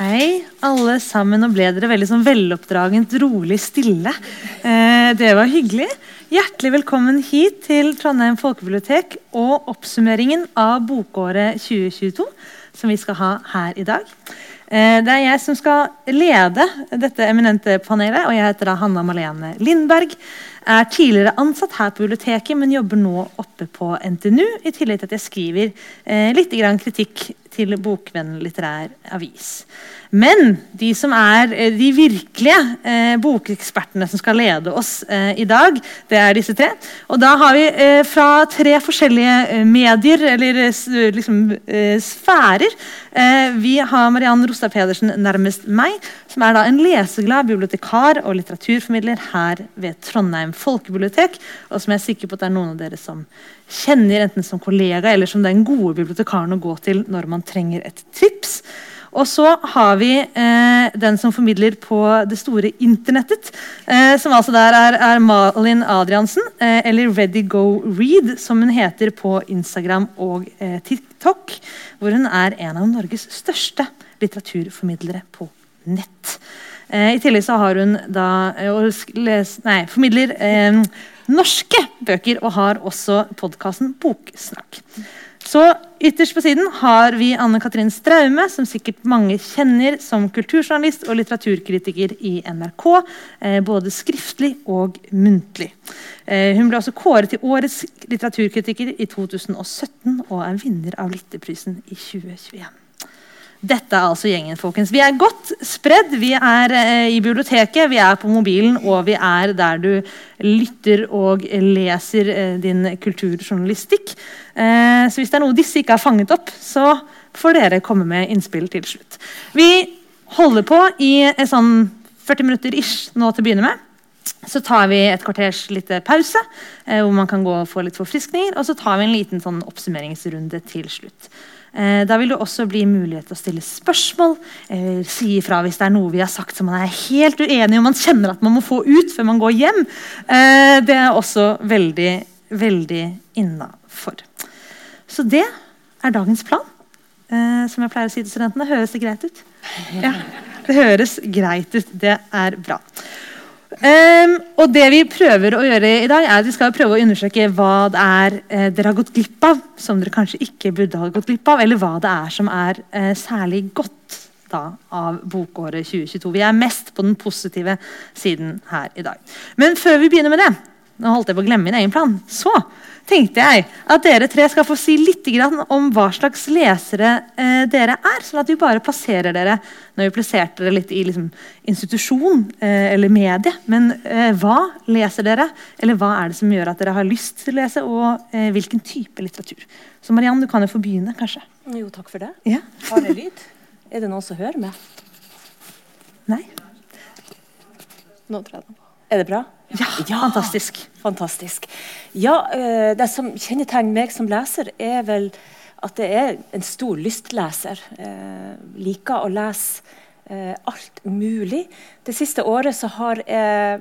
Hei, alle sammen. Nå ble dere veldig sånn veloppdragent, rolig stille. Eh, det var hyggelig. Hjertelig velkommen hit til Trondheim folkebibliotek og oppsummeringen av bokåret 2022, som vi skal ha her i dag. Eh, det er jeg som skal lede dette eminente panelet, og jeg heter da Hanna Malene Lindberg. Er tidligere ansatt her på biblioteket, men jobber nå oppe på NTNU. I tillegg til at jeg skriver eh, litt kritikk til Bokvenn litterær avis. Men de som er eh, de virkelige eh, bokekspertene som skal lede oss eh, i dag, det er disse tre. Og da har vi fra tre forskjellige medier, eller liksom, sfærer. vi har Mariann Rostad Pedersen nærmest meg, som er da en leseglad bibliotekar og litteraturformidler her ved Trondheim folkebibliotek, og som jeg er sikker på at det er noen av dere som kjenner enten som kollega eller som den gode bibliotekaren å gå til når man trenger et tips. Og så har vi eh, den som formidler på det store internettet. Eh, som altså der er, er Malin Adriansen, eh, eller Ready Go Read, som hun heter på Instagram og eh, TikTok. Hvor hun er en av Norges største litteraturformidlere på nett. Eh, I tillegg så har hun da eh, nei, formidler norske bøker og har også podkasten Boksnakk. Så Ytterst på siden har vi Anne Katrin Straume, som sikkert mange kjenner som kulturjournalist og litteraturkritiker i NRK. Eh, både skriftlig og muntlig. Eh, hun ble også kåret til årets litteraturkritiker i 2017 og er vinner av Lytterprisen i 2021. Dette er altså gjengen, folkens. Vi er godt spredd. Vi er eh, i biblioteket, vi er på mobilen, og vi er der du lytter og leser eh, din kulturjournalistikk. Eh, så hvis det er noe disse ikke har fanget opp, så får dere komme med innspill til slutt. Vi holder på i sånn 40 minutter ish nå til å begynne med. Så tar vi et kvarters lite pause, eh, hvor man kan gå og få litt forfriskninger. Og så tar vi en liten sånn oppsummeringsrunde til slutt. Eh, da vil det også bli mulighet til å stille spørsmål. eller si ifra hvis det er noe vi har sagt som man er helt uenig i og man kjenner at man må få ut før man går hjem. Eh, det er også veldig, veldig innafor. Så det er dagens plan. Eh, som jeg pleier å si til studentene. Høres det greit ut? Ja, det høres greit ut. Det er bra. Um, og det vi prøver å gjøre i dag, er at vi skal prøve å undersøke hva det er eh, dere har gått glipp av, som dere kanskje ikke burde ha gått glipp av, eller hva det er som er eh, særlig godt da, av bokåret 2022. Vi er mest på den positive siden her i dag. Men før vi begynner med det, nå holdt jeg på å glemme min egen plan, så tenkte jeg at dere tre skal få si litt om hva slags lesere eh, dere er. Sånn at vi bare plasserer dere når vi plasserte dere litt i liksom, institusjon eh, eller medie. Men eh, hva leser dere, eller hva er det som gjør at dere har lyst til å lese, og eh, hvilken type litteratur? Så Mariann, du kan jo få begynne, kanskje. Jo, takk for det. Ja. Har jeg lyd? Er det noen som hører meg? Nei. Nå tror jeg det. Er det bra? Ja, ja, fantastisk. Fantastisk. Ja, uh, Det som kjennetegner meg som leser, er vel at det er en stor lystleser. Eh, liker å lese eh, alt mulig. Det siste året så har jeg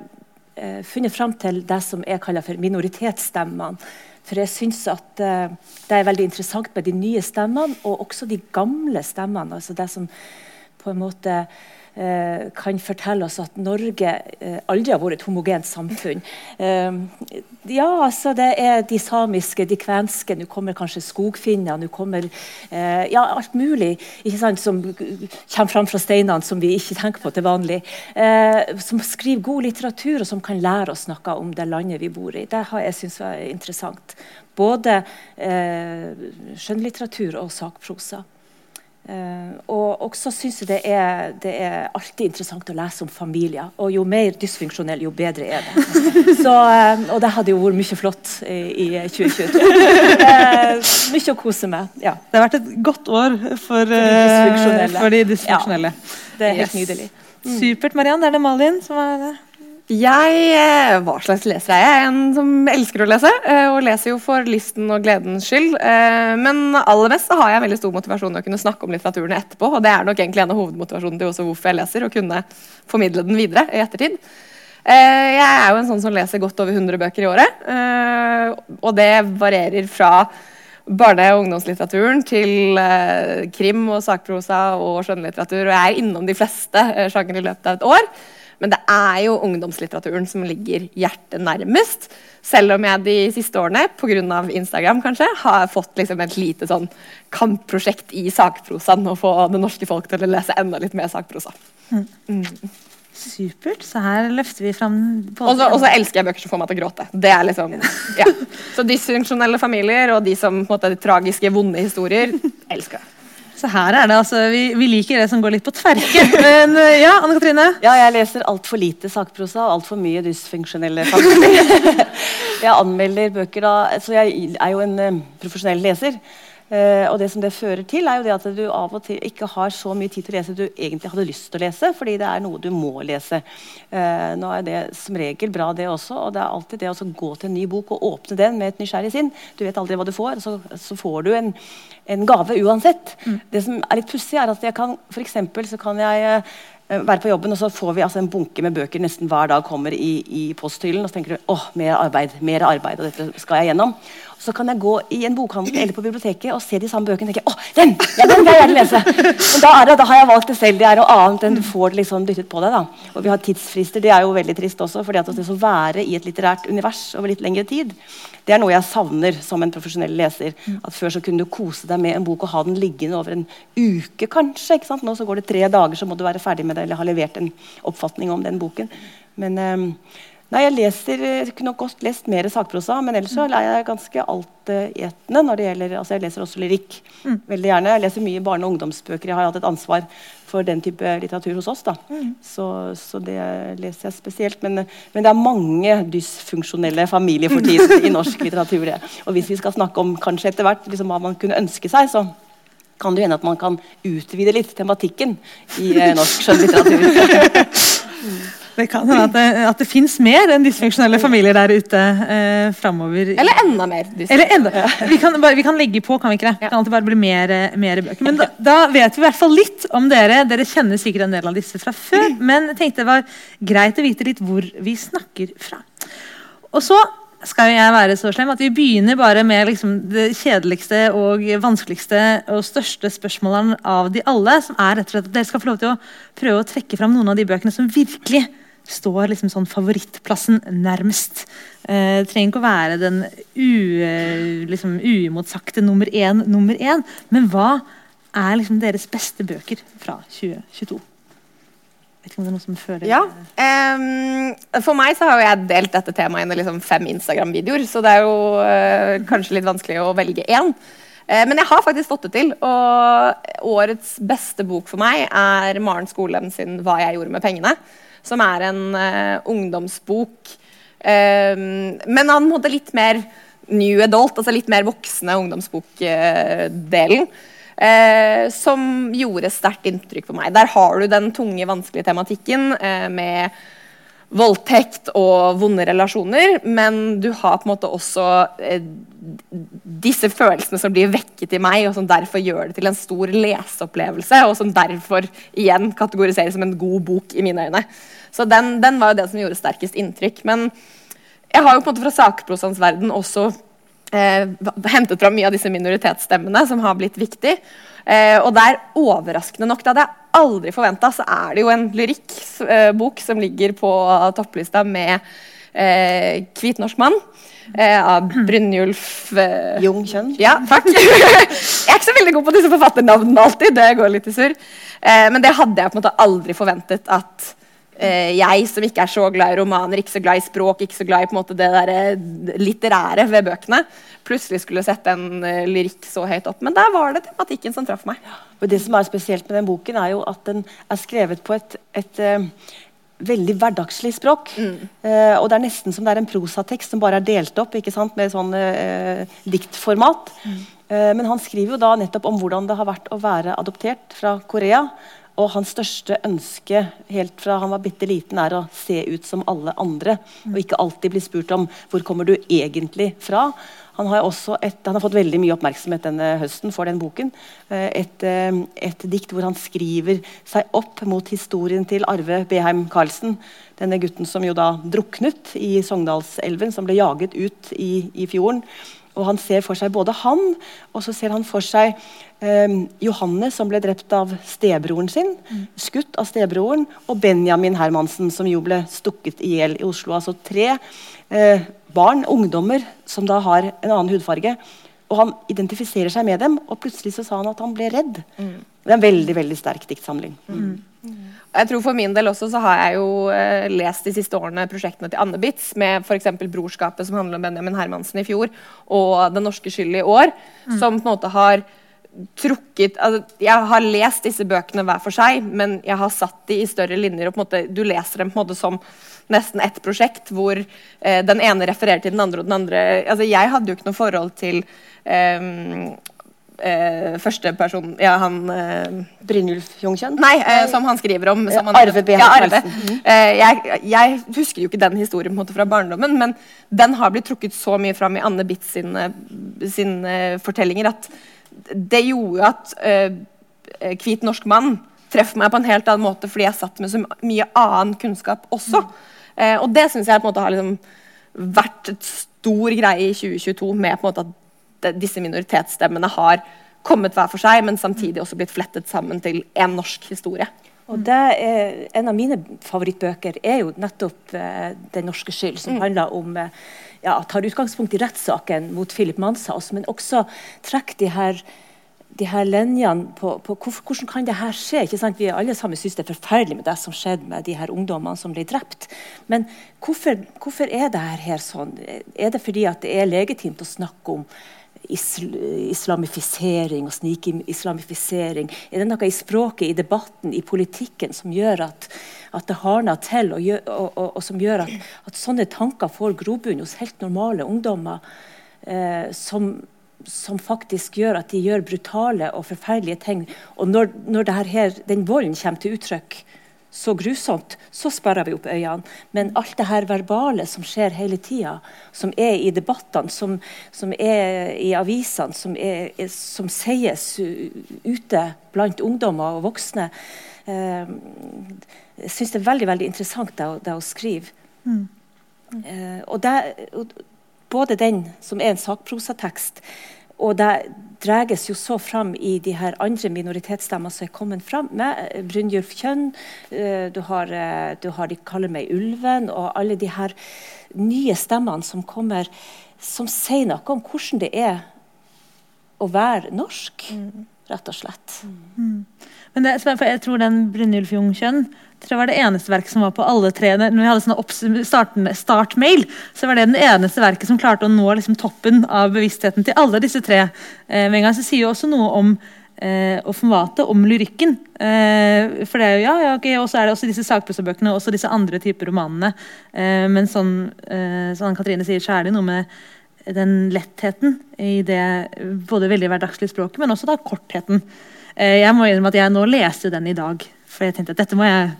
funnet fram til det som jeg kaller for minoritetsstemmene. For jeg syns at det er veldig interessant med de nye stemmene, og også de gamle stemmene. altså det som på en måte Eh, kan fortelle oss at Norge eh, aldri har vært et homogent samfunn. Eh, ja, altså det er de samiske, de kvenske, nå kommer kanskje skogfinner, nå kommer ja, alt mulig ikke sant, som kommer fram fra steinene som vi ikke tenker på til vanlig. som skriver god litteratur, og som kan lære oss noe om det landet vi bor i. Det har jeg syntes var interessant. Både skjønnlitteratur og sakprosa. Uh, og også syns jeg det er, det er, alltid interessant å lese om familier. Og jo mer dysfunksjonell, jo bedre er det. Så, uh, og det hadde jo vært mye flott i, i 2022. Uh, mye å kose med. Ja. Det har vært et godt år for. For de dysfunksjonelle. Ja, det er helt yes. nydelig. Mm. Supert, Mariann. Det er det Malin som er det. Jeg, eh, Hva slags leser er jeg? En som elsker å lese, eh, og leser jo for listen og gledens skyld. Eh, men aller mest har jeg veldig stor motivasjon til å kunne snakke om litteraturen etterpå. Og det er nok egentlig en av hovedmotivasjonene til også hvorfor jeg leser, å kunne formidle den videre i ettertid. Jeg er jo en sånn som leser godt over 100 bøker i året, og det varierer fra barne- og ungdomslitteraturen til krim og sakprosa og skjønnlitteratur. Og jeg er innom de fleste sjangere i løpet av et år. Men det er jo ungdomslitteraturen som ligger hjertet nærmest. Selv om jeg de siste årene pga. Instagram kanskje, har fått liksom et lite sånn kampprosjekt i sakprosaen. Å få det norske folk til å lese enda litt mer sakprosa. Mm. Supert. Så her løfter vi fram Og så elsker jeg bøker som får meg til å gråte. Det er liksom, ja. Så dysfunksjonelle familier og de som på en måte, tragiske, vonde historier elsker jeg. Så her er det altså, vi, vi liker det som går litt på tverke. Men eh, ja, Anne Katrine? Ja, jeg leser altfor lite sakprosa og altfor mye dysfunksjonelle familier. jeg anmelder bøker da, så jeg er jo en eh, profesjonell leser. Eh, og det som det fører til, er jo det at du av og til ikke har så mye tid til å lese du egentlig hadde lyst til å lese, fordi det er noe du må lese. Eh, nå er det som regel bra, det også. Og det er alltid det å gå til en ny bok og åpne den med et nysgjerrig sinn. Du vet aldri hva du får, så, så får du en, en gave uansett. Mm. Det som er litt pussig, er at jeg kan, for eksempel, så kan jeg eh, være på jobben, og så får vi altså en bunke med bøker nesten hver dag kommer i, i posthyllen. Og så tenker du åh, mer arbeid, mer arbeid, og dette skal jeg gjennom. Så kan jeg gå i en bokhandel eller på biblioteket og se de samme bøkene og tenke åh, den, ja, den vil jeg gjerne lese. Men da, det, da, har jeg valgt det selv. Det er noe annet enn du får det liksom dyttet på deg. da. Og vi har tidsfrister. Det er jo veldig trist også. fordi at det å være i et litterært univers over litt lengre tid, det er noe jeg savner som en profesjonell leser. At Før så kunne du kose deg med en bok og ha den liggende over en uke, kanskje. ikke sant? Nå så går det tre dager, så må du være ferdig med det eller ha levert en oppfatning om den boken. Men... Um, Nei, Jeg leser, jeg kunne godt lest mer sakprosa, men ellers så er jeg ganske altetende når det gjelder altså Jeg leser også lyrikk. Mm. veldig gjerne. Jeg leser mye barne- og ungdomsbøker. Jeg har hatt et ansvar for den type litteratur hos oss. da. Mm. Så, så, det leser jeg spesielt. Men, men, det er mange dysfunksjonelle familier for tiden i norsk litteratur. Det. Og hvis vi skal snakke om kanskje etter hvert liksom, hva man kunne ønske seg, så kan det hende at man kan utvide litt tematikken i eh, norsk skjønnlitteratur. Det kan hende at det, at det fins mer enn dysfunksjonelle familier der ute eh, framover. Eller enda mer. Eller enda, vi, kan bare, vi kan legge på, kan vi ikke det? Kan alltid bare bli mer, mer bøker. Men da, da, vet vi i hvert fall litt om dere. Dere kjenner sikkert en del av disse fra før. Men jeg tenkte det var greit å vite litt hvor vi snakker fra. Og så skal jeg være så slem at vi begynner bare med liksom det kjedeligste og vanskeligste og største spørsmålene av de alle. Som er rett og slett at dere skal få lov til å prøve å trekke fram noen av de bøkene som virkelig står liksom sånn favorittplassen nærmest. Eh, det trenger ikke å være den liksom, uimotsagte nummer én, nummer én. Men hva er liksom deres beste bøker fra 2022? Vet ikke om det er noe som føler Ja. Um, for meg så har jeg delt dette temaet inn i liksom fem Instagram-videoer, så det er jo uh, kanskje litt vanskelig å velge én. Uh, men jeg har faktisk fått det til. Og årets beste bok for meg er Maren Skolem sin 'Hva jeg gjorde med pengene' som er en uh, ungdomsbok. Um, men han måtte litt mer new adult, altså litt mer voksne ungdomsbokdelen. Uh, som gjorde sterkt inntrykk på meg. Der har du den tunge, vanskelige tematikken eh, med voldtekt og vonde relasjoner, men du har på en måte også eh, disse følelsene som blir vekket i meg, og som derfor gjør det til en stor leseopplevelse, og som derfor igjen kategoriseres som en god bok i mine øyne. Så den, den var jo det som gjorde sterkest inntrykk. Men jeg har jo på en måte fra sakprosaens verden også eh, hentet fram mye av disse minoritetsstemmene som har blitt viktig. Eh, og der, overraskende nok, det hadde jeg aldri forventa, så er det jo en lyrikkbok eh, som ligger på topplista med eh, 'Hvit norsk mann'. Eh, av Brynjulf eh, Jung Kjønn. Ja, takk. jeg er ikke så veldig god på disse forfatternavnene alltid. Det går litt i surr. Eh, men det hadde jeg på en måte aldri forventet at eh, jeg som ikke er så glad i romaner, ikke så glad i språk, ikke så glad i måte det der, eh, litterære ved bøkene, plutselig skulle sette en uh, lyrikk så høyt opp. Men der var det tematikken som traff meg. Og det som er spesielt med den boken, er jo at den er skrevet på et, et uh, veldig hverdagslig språk. Mm. Uh, og det er nesten som det er en prosatekst som bare er delt opp ikke sant, med sånn diktformat. Mm. men han skriver jo da nettopp om hvordan det har vært å være adoptert fra Korea. Og hans største ønske helt fra han var bitte liten, er å se ut som alle andre. Og ikke alltid bli spurt om hvor kommer du egentlig fra. Han har, et, han har fått veldig mye oppmerksomhet denne høsten for den boken. Eh, et, eh, et, dikt hvor han skriver seg opp mot historien til Arve Beheim Karlsen. Denne gutten som jo da druknet i Sogndalselven, som ble jaget ut i, i fjorden. Og han ser for seg både han, og så ser han for seg eh, Johanne, som ble drept av stebroren sin. Skutt av stebroren. Og Benjamin Hermansen, som jo ble stukket i hjel i Oslo. Altså tre eh, barn, ungdommer, som da har en annen hudfarge. Og han identifiserer seg med dem, og plutselig så sa han at han ble redd. Det er en veldig veldig sterk diktsamling. Jeg tror For min del også så har jeg jo eh, lest de siste årene prosjektene til Anne Bitz, med f.eks. 'Brorskapet', som handler om Benjamin Hermansen i fjor, og 'Den norske skyld' i år, som på en måte har trukket altså, Jeg har lest disse bøkene hver for seg, men jeg har satt de i større linjer. og på en måte, Du leser dem på en måte som nesten ett prosjekt, hvor eh, den ene refererer til den andre. og den andre, altså Jeg hadde jo ikke noe forhold til eh, eh, første person Ja, han eh, Brynjulf Jungkjønn? Nei, eh, som han skriver om. Som han, Arve B. Ja, Arve. Karlsen. Eh, jeg, jeg husker jo ikke den historien på en måte fra barndommen, men den har blitt trukket så mye fram i Anne Bitz sine, sine fortellinger at det gjorde at eh, Hvit norsk mann treffer meg på en helt annen måte fordi jeg satt med så mye annen kunnskap også. Eh, og det syns jeg på en måte har liksom vært et stor greie i 2022 med på en måte at de- disse minoritetsstemmene har kommet hver for seg, men samtidig også blitt flettet sammen til én norsk historie. Og det er, En av mine favorittbøker er jo nettopp eh, 'Den norske skyld', som handler om eh, ja, tar utgangspunkt i rettssaken mot Philip Manshaus, men også trekker de her, de her linjene på, på hvor, hvordan kan det her skje. ikke sant? Vi alle sammen syns det er forferdelig med det som skjedde med de her ungdommene som ble drept. Men hvorfor, hvorfor er det her sånn? Er det fordi at det er legitimt å snakke om isl islamifisering og snikislamifisering? Er det noe i språket, i debatten, i politikken som gjør at, at det hardner til, og, gjør, og, og, og som gjør at, at sånne tanker får grobunn hos helt normale ungdommer, eh, som, som faktisk gjør at de gjør brutale og forferdelige ting. Og når, når her, den volden kommer til uttrykk så grusomt, så sperrer vi opp øynene. Men alt det her verbale som skjer hele tida, som er i debattene, som, som er i avisene, som, er, som sies ute blant ungdommer og voksne, eh, syns det er veldig veldig interessant det, det å skrive. Eh, og det, både den som er en sakprosatekst, og det dreges jo så fram i de her andre minoritetsstemmer som er kommet fram med. eh, Brynjulf Kjønn, eh, du har, eh, du har De kaller meg ulven, og alle de her nye stemmene som kommer, som sier noe om hvordan det er å være norsk, rett og slett. Men det, jeg tror den Brynjulf Jungkjønn tror jeg var det eneste verket som var på alle tre. Når vi hadde sånne startmail, så var det den eneste verket som klarte å nå liksom toppen av bevisstheten til alle disse tre. Eh, med en gang så sier jo også noe om eh, offenvatet, om lyrikken. Eh, for det er jo, ja, ja, ok, Og så er det også disse sakprosabøkene og disse andre typer romanene. Eh, men sånn, eh, som Katrine sier, så er det noe med den lettheten i det både veldig hverdagslige språket, men også da kortheten. Eh, Jeg må innrømme at jeg nå leste den i dag. For jeg tenkte at dette må jeg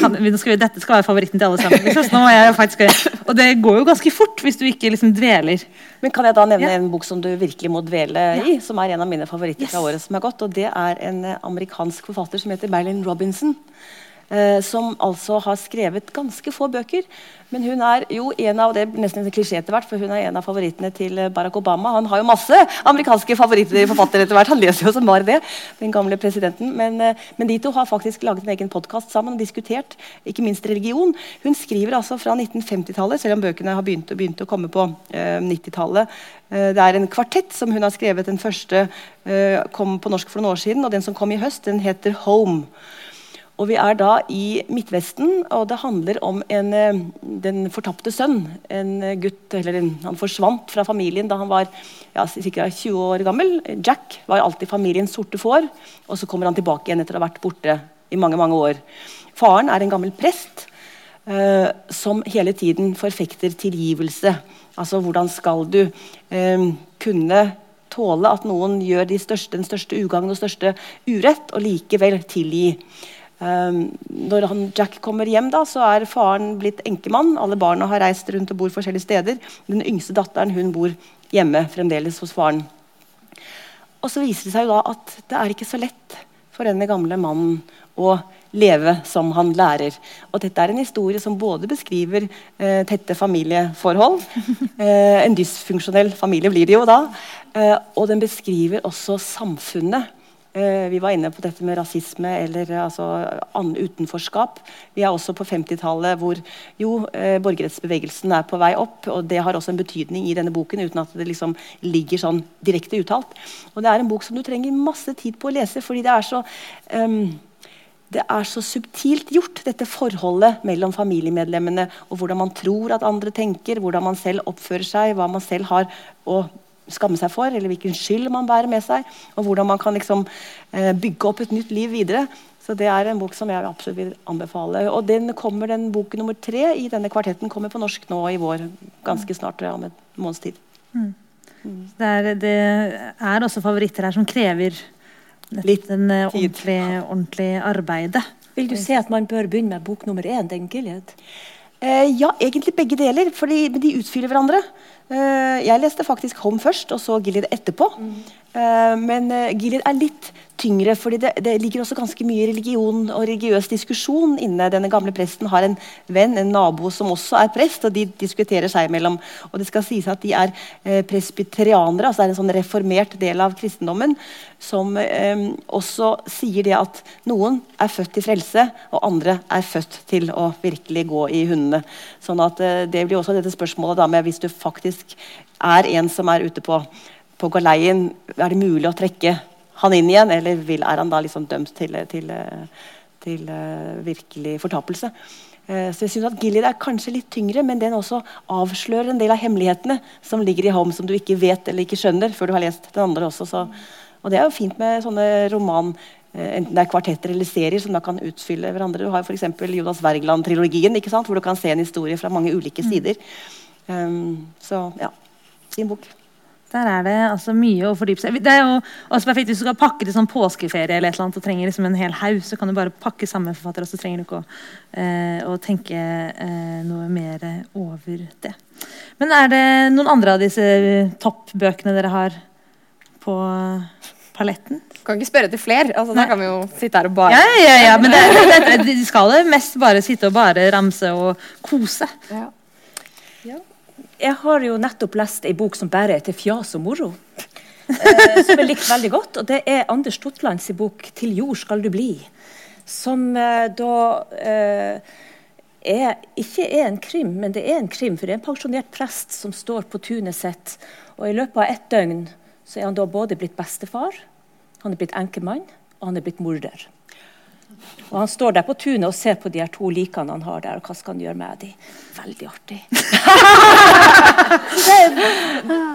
kan, skal vi, dette skal være favoritten til alle sammen. Liksom. Faktisk, og det går jo ganske fort hvis du ikke liksom dveler. Men kan jeg da nevne Ja. en bok som du virkelig må dvele i? Som er en av mine favoritter fra året som er gått. Og det er en eh, amerikansk forfatter som heter Marilyn Robinson. Eh, som altså har skrevet ganske få bøker. Men hun er jo en av det er nesten en klisjé etter hvert, for hun er en av favorittene til eh, Barack Obama. Han har jo masse amerikanske favoritter forfattere etter hvert. Han leser jo som bare det, den gamle presidenten. Men, eh, men de to har faktisk laget en egen podkast sammen og diskutert ikke minst religion. Hun skriver altså fra 1950-tallet, selv om bøkene har begynt, begynt å komme på eh, 90-tallet. Eh, det er en kvartett som hun har skrevet. Den første eh, kom på norsk for noen år siden, og den som kom i høst, den heter Home. Og Vi er da i Midtvesten, og det handler om en, eh, den fortapte sønn. En gutt, eller en, Han forsvant fra familien da han var ja, ca. 20 år gammel. Jack var alltid familiens sorte får, og så kommer han tilbake igjen etter å ha vært borte i mange mange år. Faren er en gammel prest eh, som hele tiden forfekter tilgivelse. Altså hvordan skal du eh, kunne tåle at noen gjør de største, den største ugagn og største urett, og likevel tilgi. Um, når han, Jack kommer hjem, da, så er faren blitt enkemann. Alle barna har reist rundt og bor forskjellige steder. Den yngste datteren hun bor hjemme fremdeles hos faren. Og så viser det seg jo da at det er ikke så lett for denne gamle mannen å leve som han lærer. Og dette er en historie som både beskriver eh, tette familieforhold eh, En dysfunksjonell familie blir det jo da. Eh, og den beskriver også samfunnet. Eh, vi var inne på dette med rasisme eller altså, utenforskap. Vi er også på 50-tallet hvor jo eh, borgerrettsbevegelsen er på vei opp. og Det har også en betydning i denne boken, uten at det liksom ligger sånn direkte uttalt. Og Det er en bok som du trenger masse tid på å lese, fordi det er så um, det er så subtilt gjort, dette forholdet mellom familiemedlemmene. Og hvordan man tror at andre tenker, hvordan man selv oppfører seg, hva man selv har å skamme seg for, eller hvilken skyld man bærer med seg. Og hvordan man kan liksom, eh, bygge opp et nytt liv videre. Så det er en bok som jeg absolutt vil anbefale. Og den kommer, den bok nummer tre i denne kvartetten kommer på norsk nå i vår. Ganske snart, om en måneds tid. Mm. Mm. Det, er, det, er, også favoritter her som krever litt en ordentlige, ordentlig, ordentlig arbeidet. Vil du si at man bør begynne med bok nummer én, den Gilead? Eh, ja, egentlig begge deler, for de utfyller hverandre. Eh, jeg leste faktisk Home først, og så Gilead etterpå. Mm. Eh, men uh, Gilead er litt tyngre, fordi det, det, ligger også ganske mye religion og religiøs diskusjon inne. Denne gamle presten har en venn, en nabo, som også er prest, og de diskuterer seg imellom. Og det skal sies at de er eh, presbyterianere, altså det er en sånn reformert del av kristendommen, som eh, også sier det at noen er født til frelse, og andre er født til å virkelig gå i hundene. Sånn at eh, det blir også dette spørsmålet da med hvis du faktisk er en som er ute på på galeien, er det mulig å trekke han inn igjen, eller vil, er han da liksom dømt til, til, til uh, virkelig fortapelse? Uh, så jeg synes at Gilead er kanskje litt tyngre, men den også avslører en del av hemmelighetene som ligger i Home, som du ikke vet eller ikke skjønner før du har lest den andre også. Så, og det er jo fint med sånne roman uh, enten det er kvartetter eller serier som da kan utfylle hverandre. Du har f.eks. Jonas Wergeland-trilogien, hvor du kan se en historie fra mange ulike mm. sider. Um, så ja, fin bok. Der er det altså mye å fordype seg Det er jo også perfekt Hvis du skal pakke til sånn påskeferie eller et eller annet, og trenger liksom en hel haug, så kan du bare pakke samme forfatter, og så trenger du ikke å, eh, å tenke eh, noe mer over det. Men er det noen andre av disse toppbøkene dere har på paletten? Kan ikke spørre til flere. altså Da kan vi jo sitte her og bare Ja, ja, ja, men det, det, de skal mest bare sitte og bare ramse og kose. Ja. Jeg har jo nettopp lest ei bok som bare er til 'Fjas og moro'. Eh, som jeg likte veldig godt. og Det er Anders Totlands bok 'Til jord skal du bli'. Som eh, da eh, er, ikke er en krim, men det er en krim. For det er en pensjonert prest som står på tunet sitt. Og i løpet av ett døgn så er han da både blitt bestefar, han er blitt enkemann, og han er blitt morder. Og Han står der på tunet og ser på de her to likene han har der. og Hva skal han gjøre med dem? Veldig artig. det er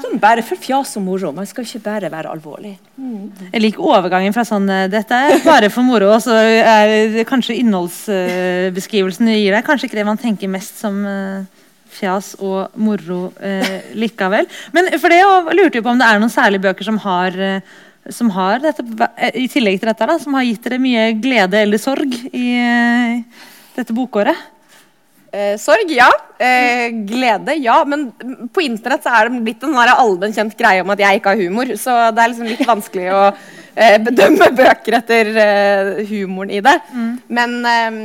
sånn bare for fjas og moro. Man skal ikke bare være alvorlig. Mm. Jeg liker overgangen fra sånn eh, Dette er bare for moro, og så er kanskje innholdsbeskrivelsen du gir deg. Kanskje ikke det man tenker mest som eh, fjas og moro eh, likevel. Men for det lurte jo på om det er noen særlige bøker som har eh, som har dette, i tillegg til dette, da, som har gitt dere mye glede eller sorg i uh, dette bokåret? Eh, sorg, ja. Eh, glede, ja. Men på internett så er det blitt en allmenn kjent greie om at jeg ikke har humor. Så det er liksom litt vanskelig å eh, bedømme bøker etter eh, humoren i det. Mm. Men eh,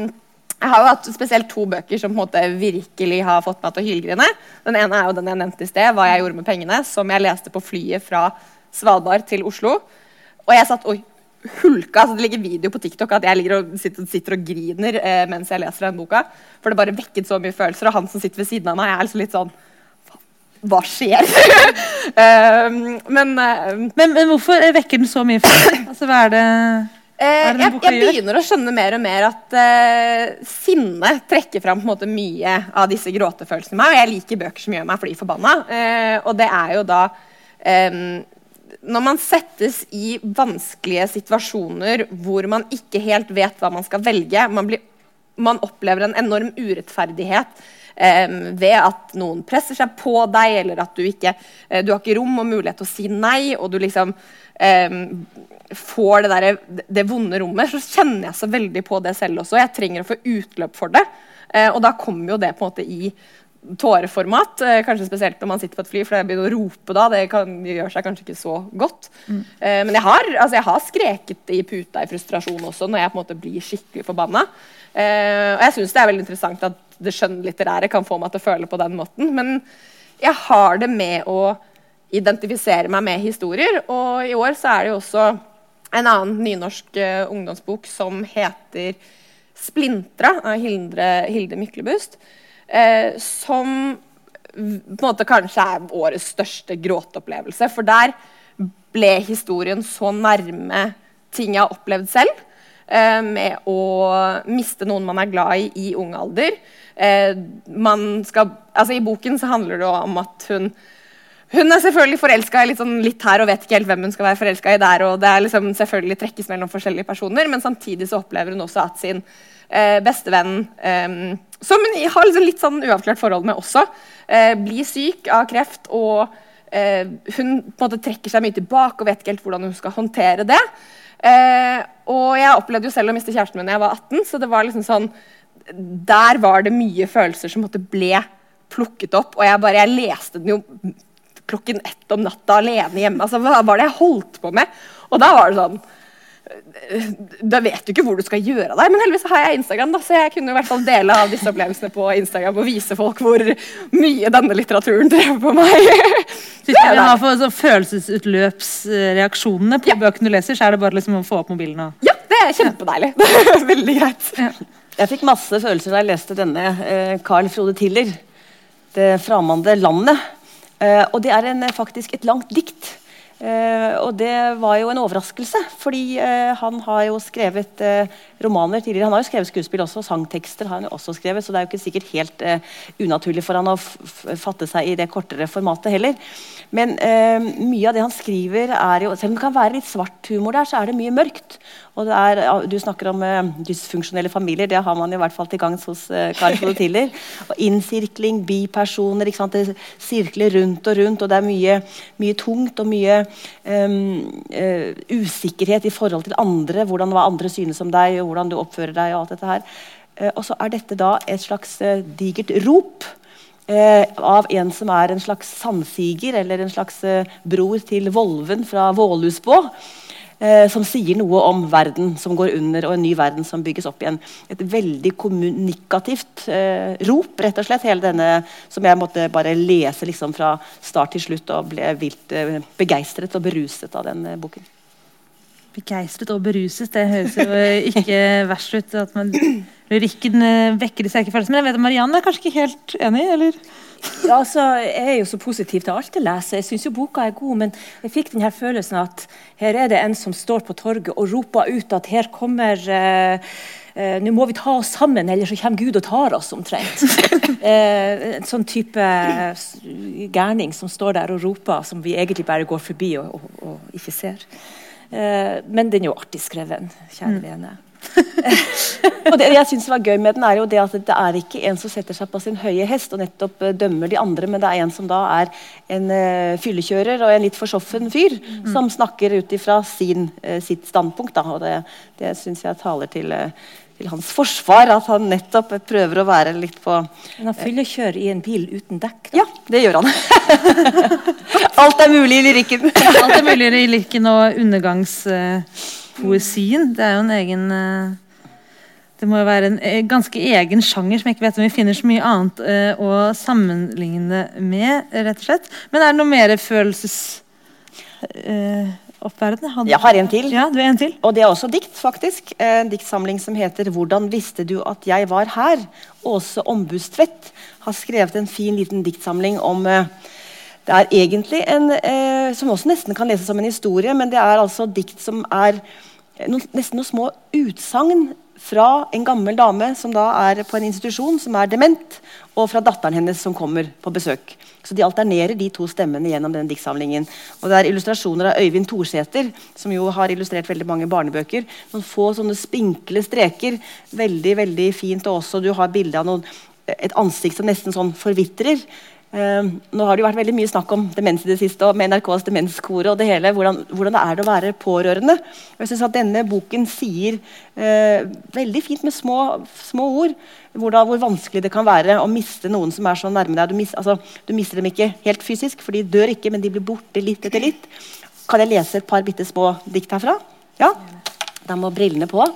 jeg har jo hatt spesielt to bøker som på en måte virkelig har fått meg til å hylgrine. Den ene er jo den jeg nevnte i sted, 'Hva jeg gjorde med pengene', som jeg leste på flyet fra Svalbard til Oslo. Og jeg satt og hulka. altså Det ligger video på TikTok at jeg ligger og sitter, sitter og griner eh, mens jeg leser den boka. For det bare vekket så mye følelser. Og han som sitter ved siden av meg, er liksom litt sånn Hva skjer? uh, men, uh, men, men, hvorfor vekker den så mye følelser? Altså, hva er det uh, jeg, jeg, begynner å skjønne mer og mer at uh, sinne trekker fram på en måte mye av disse gråtefølelsene i meg. Og jeg liker bøker som gjør meg fly forbanna. og det er jo da um, når man settes i vanskelige situasjoner hvor man ikke helt vet hva man skal velge Man, blir, man opplever en enorm urettferdighet eh, ved at noen presser seg på deg, eller at du ikke eh, du har ikke rom og mulighet til å si nei, og du liksom eh, får det, der, det vonde rommet, så kjenner jeg så veldig på det selv også. Jeg trenger å få utløp for det. Eh, og da kommer jo det på en måte i tåreformat. eh, kanskje spesielt når man sitter på et fly, for jeg begynner å rope da. Det kan, gjør seg kanskje ikke så godt. Eh, men jeg har, altså, jeg har skreket i puta i frustrasjon også, når jeg på en måte blir skikkelig forbanna. Eh, og jeg syns det er veldig interessant at det skjønnlitterære kan få meg til å føle på den måten. Men jeg har det med å identifisere meg med historier, og i år så er det jo også en annen nynorsk uh, ungdomsbok som heter 'Splintra' av Hilde, Hilde Myklebust. Eh, som på en måte kanskje er årets største gråteopplevelse. For der ble historien så nærme ting jeg har opplevd selv. Eh, med å miste noen man er glad i i ung alder. Eh, skal, altså I boken så handler det om at hun hun er selvfølgelig forelska litt, sånn litt her og vet ikke helt hvem hun skal være forelska i der. og det er liksom selvfølgelig trekkes mellom forskjellige personer, Men samtidig så opplever hun også at sin eh, bestevenn, eh, som hun har liksom litt sånn uavklart forhold med også, eh, blir syk av kreft. Og eh, hun på en måte trekker seg mye tilbake og vet ikke helt hvordan hun skal håndtere det. Eh, og jeg opplevde jo selv å miste kjæresten min da jeg var 18, så det var liksom sånn Der var det mye følelser som måtte ble plukket opp, og jeg bare jeg leste den jo klokken ett om natta alene hjemme. Altså, hva var det jeg holdt på med? Og da var det sånn Da vet du ikke hvor du skal gjøre av deg. Men heldigvis har jeg Instagram, da, så jeg kunne i hvert fall dele av disse opplevelsene på Instagram og vise folk hvor mye denne litteraturen drev på meg. Hvis du har ha for så følelsesutløpsreaksjonene på bøkene du leser, så er det bare liksom å få opp mobilen og Ja, det er kjempedeilig. Veldig greit. Jeg fikk masse følelser da jeg leste denne eh, Carl Frode Tiller. 'Det framande landet'. Eh, og det er en, eh, faktisk et langt dikt. Eh, og det var jo en overraskelse, fordi han har jo skrevet romaner tidligere. Han har jo skrevet skuespill også, sangtekster har han jo også skrevet, så det er jo ikke sikkert helt unaturlig for han å fatte seg i det kortere formatet heller. Men mye av det han skriver, er jo Selv om det kan være litt svart humor der, så er det mye mørkt. Og er, du snakker om uh, dysfunksjonelle familier, det har man i hvert fall til gangs hos eh, Carl Frode Tiller. Og innsirkling, bipersoner, ikke sant? det sirkler rundt og rundt, og det er mye, mye tungt og mye um, uh, usikkerhet i forhold til andre, hvordan hva andre synes om deg, og hvordan du oppfører deg. Og alt dette her. Uh, og så er dette da et slags digert rop. Eh, av en som er en slags sandsiger, eller en slags eh, bror til Volven fra Vålusbå. Eh, som sier noe om verden som går under, og en ny verden som bygges opp igjen. Et veldig kommunikativt eh, rop, rett og slett. hele denne, Som jeg måtte bare lese liksom fra start til slutt, og ble vilt eh, begeistret og beruset av den eh, boken. Begeistret og beruset. Det høres jo ikke verst ut. at man Lyrikken eh, vekker de sterke følelsene. Men jeg vet at Marianne er kanskje ikke helt enig? eller? Ja, altså, jeg er jo så positiv til alt jeg leser. Jeg syns jo boka er god, men jeg fikk den her følelsen at her er det en som står på torget og roper ut at her kommer uh, eh, Nå må vi ta oss sammen, eller så kommer Gud og tar oss, omtrent. eh, en sånn type gærning som står der og roper, som vi egentlig bare går forbi og, og, og ikke ser. Eh, men den er jo artig skrevet, kjære vene. Og det jeg synes var gøy med den er jo det at det er ikke en som setter seg på sin høye hest og nettopp eh, dømmer de andre, men det er en som da er en uh, fyllekjører og en litt forsoffen fyr som snakker ut ifra sin, eh, sitt standpunkt. Da. Og det, det syns jeg taler til, eh, til hans forsvar, at han nettopp prøver å være litt på Men han fyllekjører i en bil uten dekk. da. Ja, det gjør han. Alt er mulig i lyrikken. Alt er mulig i lyrikken og undergangspoesien. det er jo en egen eh, Det må jo være en eh, ganske egen sjanger som jeg ikke vet om vi finner så mye annet eh, å sammenligne med, rett og slett. Men er det noe mer følelsesoppverden? Jeg har en til. Ja, du en til. Og det er også dikt, faktisk. En diktsamling som heter 'Hvordan visste du at jeg var her?' Åse Ombudstvedt har skrevet en fin liten diktsamling om eh, Det er egentlig en eh, som også nesten kan leses som en historie, men det er altså dikt som er eh, nesten noen små utsagn fra en gammel dame som da er på en institusjon, som er dement, og fra datteren hennes som kommer på besøk. Så de alternerer de to stemmene gjennom den diktsamlingen. Og det er illustrasjoner av Øyvind Thorsæter, som jo har illustrert veldig mange barnebøker. Noen få sånne spinkle streker. Veldig, veldig fint. Og også du har bilde av noen, et ansikt som nesten sånn forvitrer. Eh, nå har det jo vært veldig mye snakk om demens i det siste, og med NRKs demenskore og det hele, hvordan, hvordan det er å være pårørende. Jeg synes at Denne boken sier eh, veldig fint med små, små ord hvordan, hvor vanskelig det kan være å miste noen som er så nærme deg. Du, mis, altså, du mister dem ikke helt fysisk, for de dør ikke, men de blir borte litt etter litt. Kan jeg lese et par bitte små dikt herfra? Ja? Da må brillene på.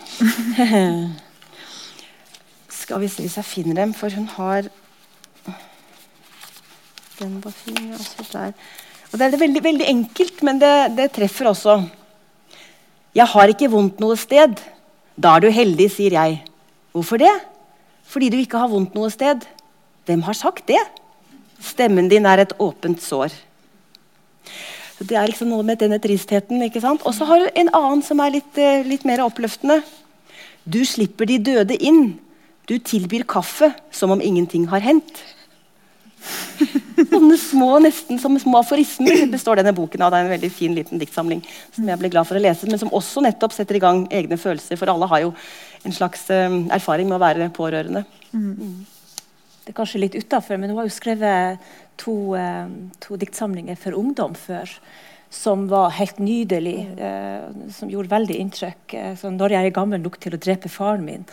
Skal vi se hvis jeg finner dem, for hun har den var fin. Også der. Og det er veldig, veldig enkelt, men det, det, treffer også. Jeg har ikke vondt noe sted. Da er du heldig, sier jeg. Hvorfor det? Fordi du ikke har vondt noe sted. Hvem har sagt det? Stemmen din er et åpent sår. Så det er liksom noe med denne tristheten. ikke sant? Og så har du en annen som er litt, eh, litt mer oppløftende. Du slipper de døde inn. Du tilbyr kaffe som om ingenting har hendt. Sånne små, nesten som små aforismer består denne boken av. Det er en veldig fin liten diktsamling som jeg ble glad for å lese, men som også nettopp setter i gang egne følelser. For alle har jo en slags um, erfaring med å være pårørende. Mm. Det er kanskje litt utafor, men hun har jo skrevet to, uh, to diktsamlinger for ungdom før som var helt nydelig, eh, som gjorde veldig inntrykk. Eh, 'Når jeg er gammel nok til å drepe faren min'.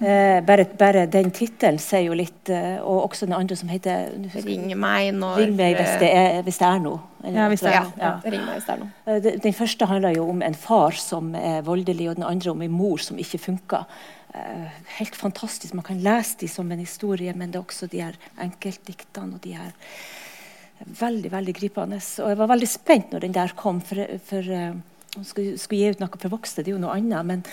Eh, bare, bare, den tittelen sier jo litt eh, Og også den andre som heter 'Ring meg når Ring meg hvis det er, hvis det er noe'. Ja, hvis det er, ja. ja. Ring meg hvis det er noe. Eh, den, den første handler jo om en far som er voldelig, og den andre om en mor som ikke funker. Eh, helt fantastisk. Man kan lese dem som en historie, men det er også de her enkeltdiktene og de her veldig veldig gripende. Og jeg var veldig spent når den der kom, for, for hun skulle, skulle, gi ut noe for voksne, det er jo noe annet. Men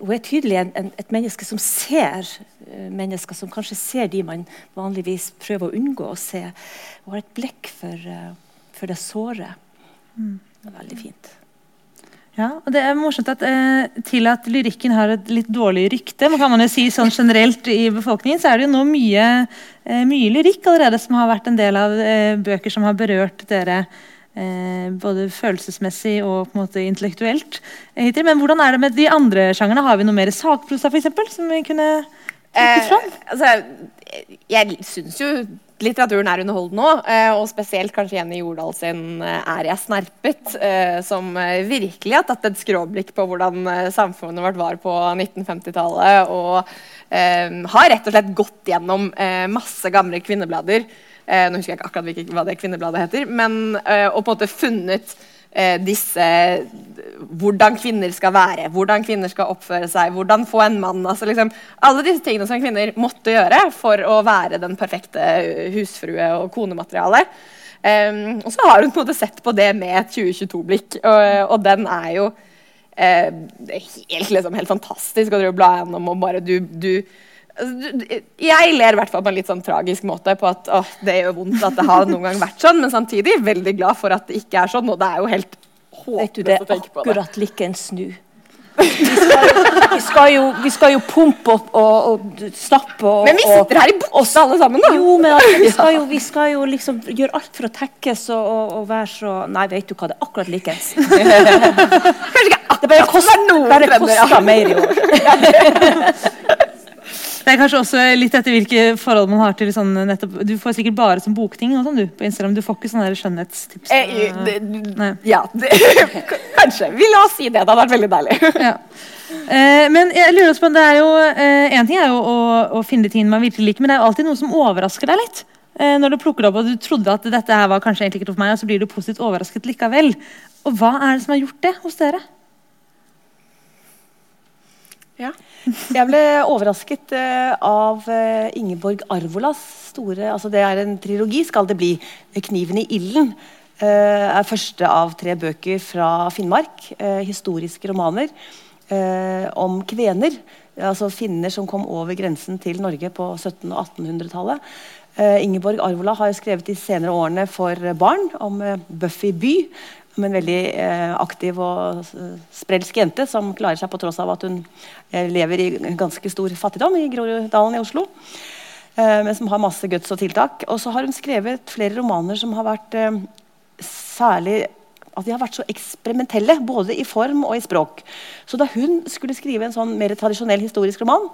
hun er tydelig en, en, et menneske som ser uh, mennesker, som kanskje ser de man vanligvis prøver å unngå å se. Hun har et blikk for, for det såre. Mm. Det er veldig fint. Ja, og det er morsomt at eh, Til at lyrikken har et litt dårlig rykte, man kan man jo si sånn generelt i befolkningen, så er det jo nå mye, eh, mye lyrikk allerede som har vært en del av eh, bøker som har berørt dere eh, både følelsesmessig og på en måte intellektuelt. hittil. Men hvordan er det med de andre sjangerne? Har vi noe mer sakprosa for eksempel, som vi kunne trukket fram? Eh, altså, jeg syns jo litteraturen er underholdende òg, eh, og spesielt kanskje Jenny Jordal sin eh, 'Er jeg snerpet', eh, som virkelig har tatt et skråblikk på hvordan samfunnet vårt var på 1950-tallet, og har rett og slett gått gjennom masse gamle kvinneblader. Nå husker jeg ikke akkurat hva det kvinnebladet heter, men og på en måte funnet eh, disse Hvordan kvinner skal være, hvordan kvinner skal oppføre seg, hvordan få en mann. Altså liksom, alle disse tingene som kvinner måtte gjøre for å være den perfekte husfrue og konemateriale. Um, og så har hun på en måte sett på det med et 2022-blikk, og, og, den er jo uh, helt, liksom, helt fantastisk å bla gjennom og bare du, du jeg ler i hvert fall på en litt sånn tragisk måte på at åh, det gjør vondt at det har noen gang vært sånn, men samtidig veldig glad for at det ikke er sånn. Og det er jo helt håpløst å tenke på det. Akkurat like en snu. Vi skal, vi, skal jo, vi skal jo, pumpe opp og, og stappe og Men vi sitter her i buksa alle sammen, da! Jo, men altså, vi, skal jo, vi, skal jo, liksom gjøre alt for å tekkes og, og, og være så Nei, vet du hva, det er akkurat likens. Kanskje ikke akkurat det bare koster, bare koster mer i år. Det er kanskje også litt etter hvilke forhold man har til sånn nettopp, Du får sikkert bare som bokting og sånn, du, på Instagram. Du får ikke sånne skjønnhetstips. Eh, det, ja, det, kanskje. Vi la oss si det. Det hadde vært veldig deilig. ja. eh, men jeg lurer også på, det er jo, eh, En ting er jo å, å finne ting man virkelig liker, men det er jo alltid noe som overrasker deg litt. Eh, når du plukker det opp og du trodde at dette her var kanskje egentlig ikke for meg, og så blir du positivt overrasket likevel. Og Hva er det som har gjort det hos dere? Ja. Jeg ble overrasket uh, av uh, Ingeborg Arvolas store altså Det er en trilogi, skal det bli. 'Kniven i ilden' uh, er første av tre bøker fra Finnmark. historiske romaner om kvener. Altså finner som kom over grensen til Norge på 1700- og 1800-tallet. Ingeborg Arvola har skrevet de senere årene for barn om Buffy by om en veldig eh, aktiv og sprelsk jente som klarer seg på tross av at hun eh, lever i ganske stor fattigdom i Groruddalen i Oslo. Eh, men som har masse guts og tiltak. Og så har hun skrevet flere romaner som har vært eh, særlig at de har vært så eksperimentelle, både i form og i språk. Så da hun skulle skrive en sånn mer tradisjonell historisk roman,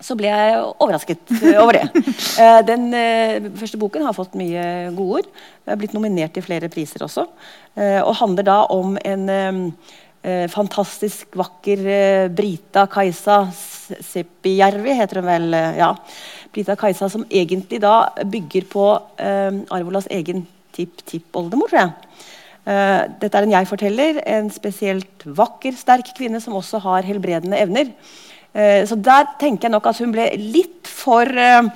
så ble jeg overrasket over det. Eh, den eh, første boken har fått mye godord. Har blitt nominert til flere priser også. Eh, og handler da om en fantastisk vakker Brita Kajsa Seppijärvi, heter hun vel. ja. Brita Kajsa som egentlig da bygger på Arvolas egen tipp-tippoldemor, tror jeg. Dette er en jeg-forteller, en spesielt vakker, sterk kvinne som også har helbredende evner. Eh, så der tenker jeg nok at hun ble litt for eh,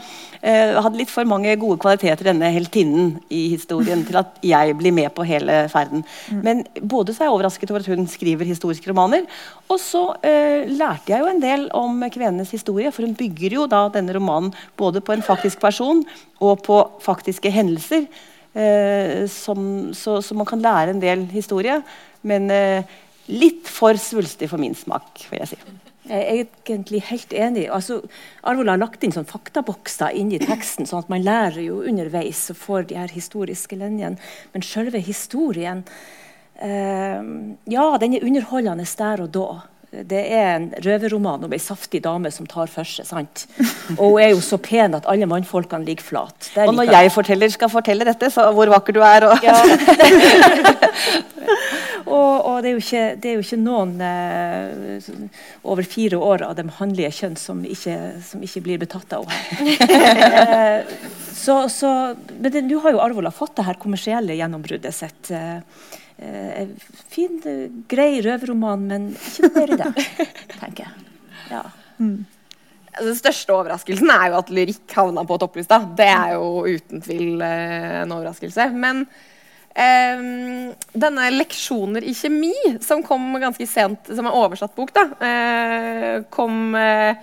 eh, hadde litt for mange gode kvaliteter, denne heltinnen i historien, til at jeg blir med på hele ferden. Men både så er jeg overrasket over at hun skriver historiske romaner, og så eh, lærte jeg jo en del om kvenenes historie, for hun bygger jo da denne romanen både på en faktisk person og på faktiske hendelser. Eh, som, så, så man kan lære en del historie, men eh, litt for svulstig for min smak, vil jeg si. Jeg er egentlig helt enig. Altså, Arvola har lagt inn sånn faktabokser inn i teksten, sånn at man lærer jo underveis og får de her historiske linjene. Men selve historien eh, Ja, den er underholdende der og da. Det er en røverroman om ei saftig dame som tar for seg. sant? Og hun er jo så pen at alle mannfolkene ligger flat. Og når jeg forteller, skal fortelle dette, så hvor vakker du er og Ja. og, og det, er jo ikke, det er jo ikke noen eh, over fire år av de handlige kjønn som ikke, som ikke blir betatt av henne. Eh, så, så, men det- nå har jo Arvola fått det her kommersielle gjennombruddet sitt. Eh, eh, fin, grei røverroman, men ikke noe mer i det, tenker jeg. Ja. Mm. Den største overraskelsen er jo at lyrikk havna på topplista. Det er jo uten tvil eh, en overraskelse. Men eh, denne leksjoner i kjemi, som kom ganske sent, som er oversatt bok, da, eh, kom eh,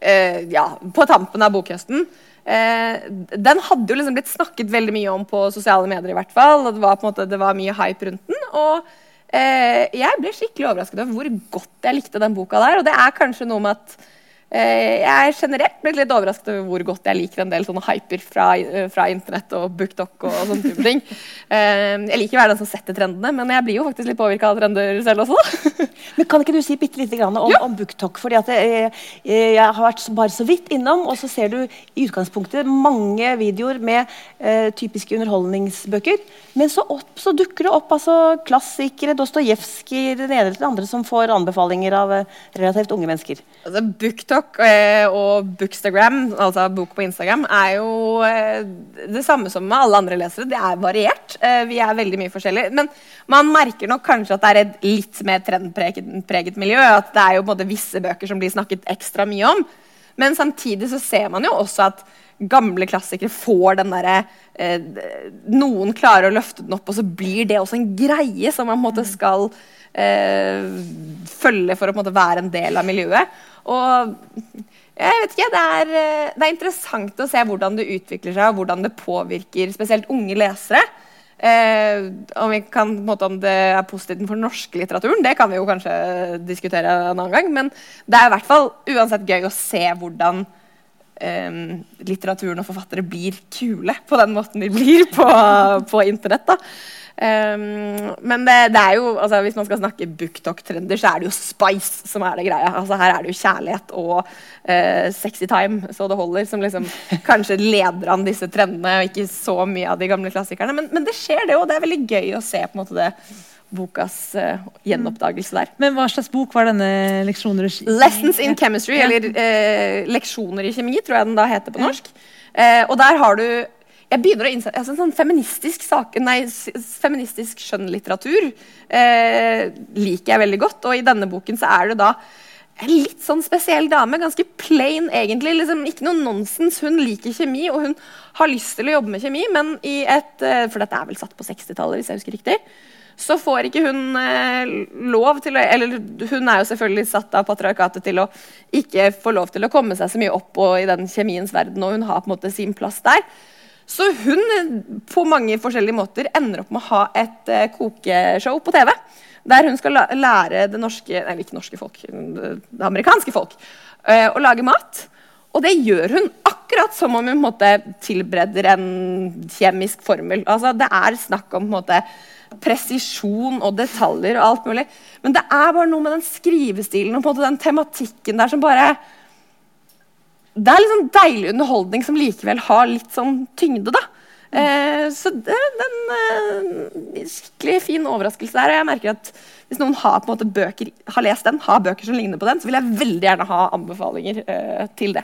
eh, ja, på tampen av bokhøsten. Eh, den hadde jo liksom blitt snakket veldig mye om på sosiale medier, i hvert fall. Og det var på en måte, det var mye hype rundt den. Og eh, jeg ble skikkelig overrasket over hvor godt jeg likte den boka der. Og det er kanskje noe med at jeg er generelt blitt litt overrasket over hvor godt jeg liker en del sånne hyper fra, eh, fra internett og booktalk og sånne type ting. Eh, jeg liker å være den som setter trendene, men jeg blir jo faktisk litt påvirka av trender selv også. Men kan ikke du si bitte lite grann om, om BookTok? Fordi at jeg, jeg har vært bare så vidt innom, og så ser du i utgangspunktet mange videoer med eh, typiske underholdningsbøker. Men så, opp, så dukker det opp altså, klassikere, Dostojevskij, den ene eller det andre, som får anbefalinger av eh, relativt unge mennesker. Altså, Booktalk eh, og Bookstagram, altså bok på Instagram, er jo eh, det samme som med alle andre lesere. Det er variert. Eh, vi er veldig mye forskjellige. Men man merker nok kanskje at det er et litt mer trendpreget miljø. At det er jo både visse bøker som blir snakket ekstra mye om. Men samtidig så ser man jo også at gamle klassikere får den derre Noen klarer å løfte den opp, og så blir det også en greie som man på en måte skal følge for å en måte være en del av miljøet. Og jeg vet ikke, det er, eh, det er interessant å se hvordan det utvikler seg, og hvordan det påvirker spesielt unge lesere. Eh, om, kan, måte, om det er positivt for den norske litteraturen, det kan vi jo kanskje diskutere en annen gang. Men det er i hvert fall uansett gøy å se hvordan eh, litteraturen og forfattere blir kule på den måten de blir på, på internett. da. Um, men det, det er jo, altså, hvis man skal snakke booktalk-trender, så er det jo spice som er det greia. Altså, her er det jo kjærlighet og uh, sexy time så det holder, som liksom kanskje leder an disse trendene, og ikke så mye av de gamle klassikerne. Men, men det skjer, det, og det er veldig gøy å se på en måte det bokas uh, gjenoppdagelse der. Men hva slags bok var denne leksjoner i kjemi? Lessons in chemistry, eller uh, leksjoner i kjemi, tror jeg den da heter på norsk. Uh, og der har du jeg begynner å innse, altså, sånn feministisk, sak, nei, feministisk skjønnlitteratur eh, liker jeg veldig godt. Og i denne boken så er det da en litt sånn spesiell dame. Ganske plain, egentlig. liksom Ikke noe nonsens. Hun liker kjemi, og hun har lyst til å jobbe med kjemi, men i et eh, For dette er vel satt på 60-tallet, hvis jeg husker riktig så får ikke hun eh, lov til å Eller hun er jo selvfølgelig satt av patriarkatet til å ikke få lov til å komme seg så mye opp og i den kjemiens verden, og hun har på en måte sin plass der. Så hun på mange forskjellige måter ender opp med å ha et eh, kokeshow på TV. Der hun skal lære det norske Nei, ikke norske folk, det amerikanske folk eh, å lage mat. Og det gjør hun akkurat som om hun måte, tilbereder en kjemisk formel. Altså, det er snakk om måte, presisjon og detaljer og alt mulig. Men det er bare noe med den skrivestilen og måte den tematikken der som bare det er litt sånn deilig underholdning som likevel har litt sånn tyngde, da. Eh, så det, den eh, skikkelig fin overraskelse der. Og jeg merker at hvis noen har på en måte bøker, har lest den, har bøker som ligner på den, så vil jeg veldig gjerne ha anbefalinger eh, til det.